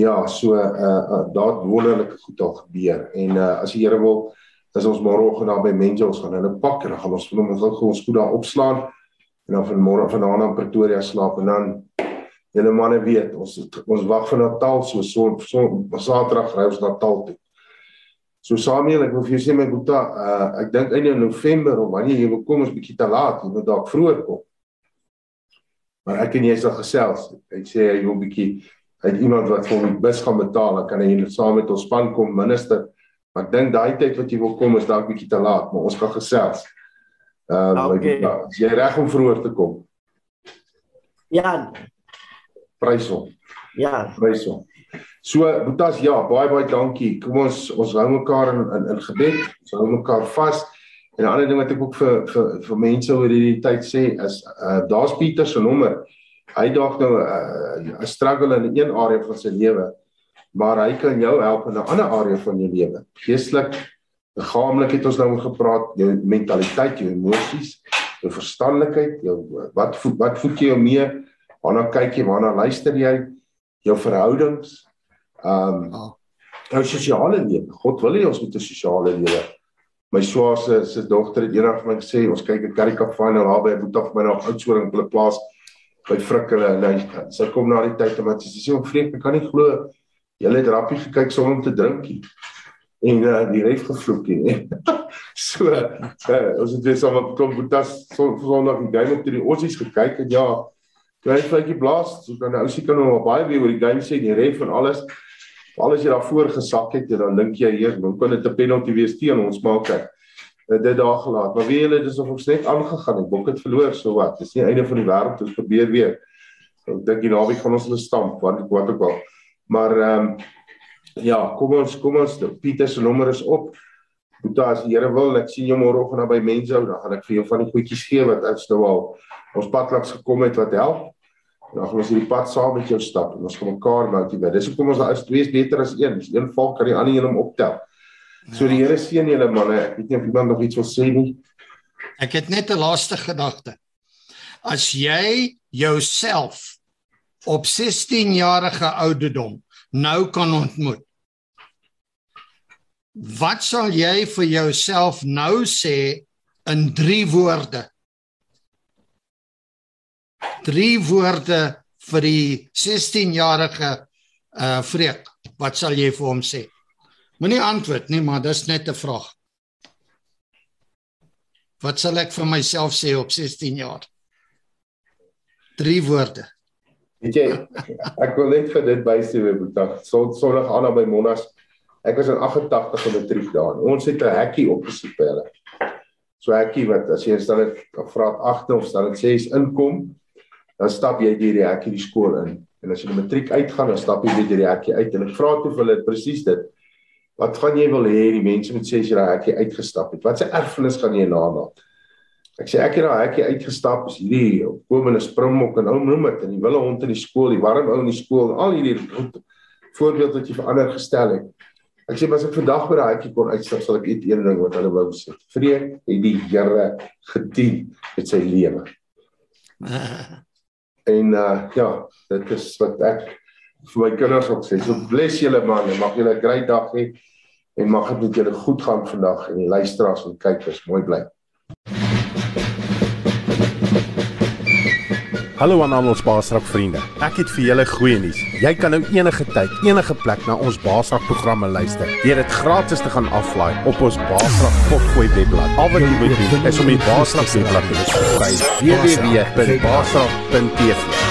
ja, so uh, uh daar wonderlike goed al gebeur en uh as die Here wil is ons môreoggend daar by mense ons gaan hulle pak en dan gaan ons vir hom gou ons goed daar opslaan en dan van môre van daar na Pretoria slaap en dan julle manne weet ons ons wag vir Natal so so, so Saterdag ry ons Natal toe. So Samuel, ek wil vir jou sê my boeta, uh, ek dink einde November of wanneer jy wil kom is bietjie te laat, jy moet dalk vroeër kom. Maar ek en jy sal gesels. Hy sê hy wil bietjie Hy iemand wat vir die bus gaan betaal, dan kan hy net saam met ons span kom minister. Maar ek dink daai tyd wat jy wil kom is dalk bietjie te laat, maar ons gaan gesels. Ehm uh, Okay. okay. jy reg om vroeër te kom. Ja, Prys hom. ja. Prys hom. So Boetas, ja, baie baie dankie. Kom ons ons hou mekaar in in, in gebed. Ons hou mekaar vas. En 'n ander ding wat ek ook vir vir vir mense oor hierdie tyd sê is uh daar's Pieter se nommer. Hy dalk nou 'n uh, struggle in een area van sy lewe, maar hy kan jou help in 'n ander area van jou lewe. Geestelik, liggaamlik het ons nou oor gepraat, jou mentaliteit, jou emosies, jou verstandelikheid, jou wat wat voed jy jou mee? Waarna kyk jy? Waarna luister jy? Jou verhoudings. Ehm um, jou sosiale lewe. God wil hê ons moet 'n sosiale lewe. My swaar se se dogter het eendag vir my gesê ons kyk 'n curry cup final daar by Boetaf by nog Oudtshoorn op hulle plaas by Frikkele en hy sy kom na die tyd en wat sy sê om vreek ek kan nie glo jy het rappie gekyk sonder om te drinkie en uh, die ref gevloek nie. so uh, ons het weer saam op kom Boetas Sondag die game op die Aussies gekyk en ja toe hy vyfie blaas so kan nou sien kan nou baie weer oor die game sê die ref en alles alles jy daarvoor gesak het dan dink jy eers hoe kan dit 'n penalty wees teen ons maak kyk dit daar gelaat. Maar wie hulle dis of ons net aangegaan het. Bok het verloor so wat. Dis nie einde van die wêreld ons probeer weer. Ek dink die naweek gaan ons hulle stamp wat wat ook al. Maar ehm um, ja kom ons kom ons. Pieter se nommer is op. Boeta as die Here wil ek sien jou môreoggend daar by Menshou dan gaan ek vir jou van die goedjies gee wat ons nou al ons pad langs gekom het wat help dan gaan ons hierdie pad saam met jou stap en ons gaan mekaar motiveer dis hoekom ons daar is twee is beter as een as een val kan die ander een hom optel So die Here seën julle manne. Ek weet nie of iemand nog iets wil sê nie. Ek het net 'n laaste gedagte. As jy jouself op 16 jarige ouderdom nou kan ontmoet. Wat sal jy vir jouself nou sê in 3 woorde? 3 woorde vir die 16 jarige uh vreek. Wat sal jy vir hom sê? Moenie antwoord nie, maar dis net 'n vraag. Wat sal ek vir myself sê op 16 jaar? 3 woorde. Weet jy, ek wil net vir dit bysê weer Boeta. Son Sondag aan by Monas. Ek was in 88 in matriek daar. Ons het 'n hekkie opgesit by hulle. So hekkie wat as jy staan dit graad 8 of staan dit 6 inkom, dan stap jy deur die hekkie die skool in. En as jy die matriek uitgaan, dan stap jy weer deur die hekkie uit. En ek vra toe vir hulle presies dit. Wat gaan jy wil hê die mense moet sê as jy daai hekkie uitgestap het? Wat se erfenis gaan jy nalaat? Ek sê ek het daai hekkie uitgestap, is hierdie komende springbok en ou noem dit en die wille hond in die skool, die warm ou in die skool, al hierdie voorbeeld wat jy vir ander gestel het. Ek sê as ek vandag by daai hekkie kon uitstap, sal ek iets een ding wat hulle wou sê. Vreek het die Here gedien met sy lewe. En uh ja, dit is wat ek vir my kinders ook sê. So bless julle man en mag julle 'n great dag hê en mag dit met julle goed gaan vandag en die luisteraars en kykers mooi bly. Hallo aan al ons Baasrak vriende. Ek het vir julle goeie nuus. Jy kan nou enige tyd, enige plek na ons Baasrak programme luister. Deur dit gratis te gaan aflaai op ons Baasrak potgooi webblad. Al wat jy moet doen is om die Baasrak webblad te besoek by www.baasrak.tv.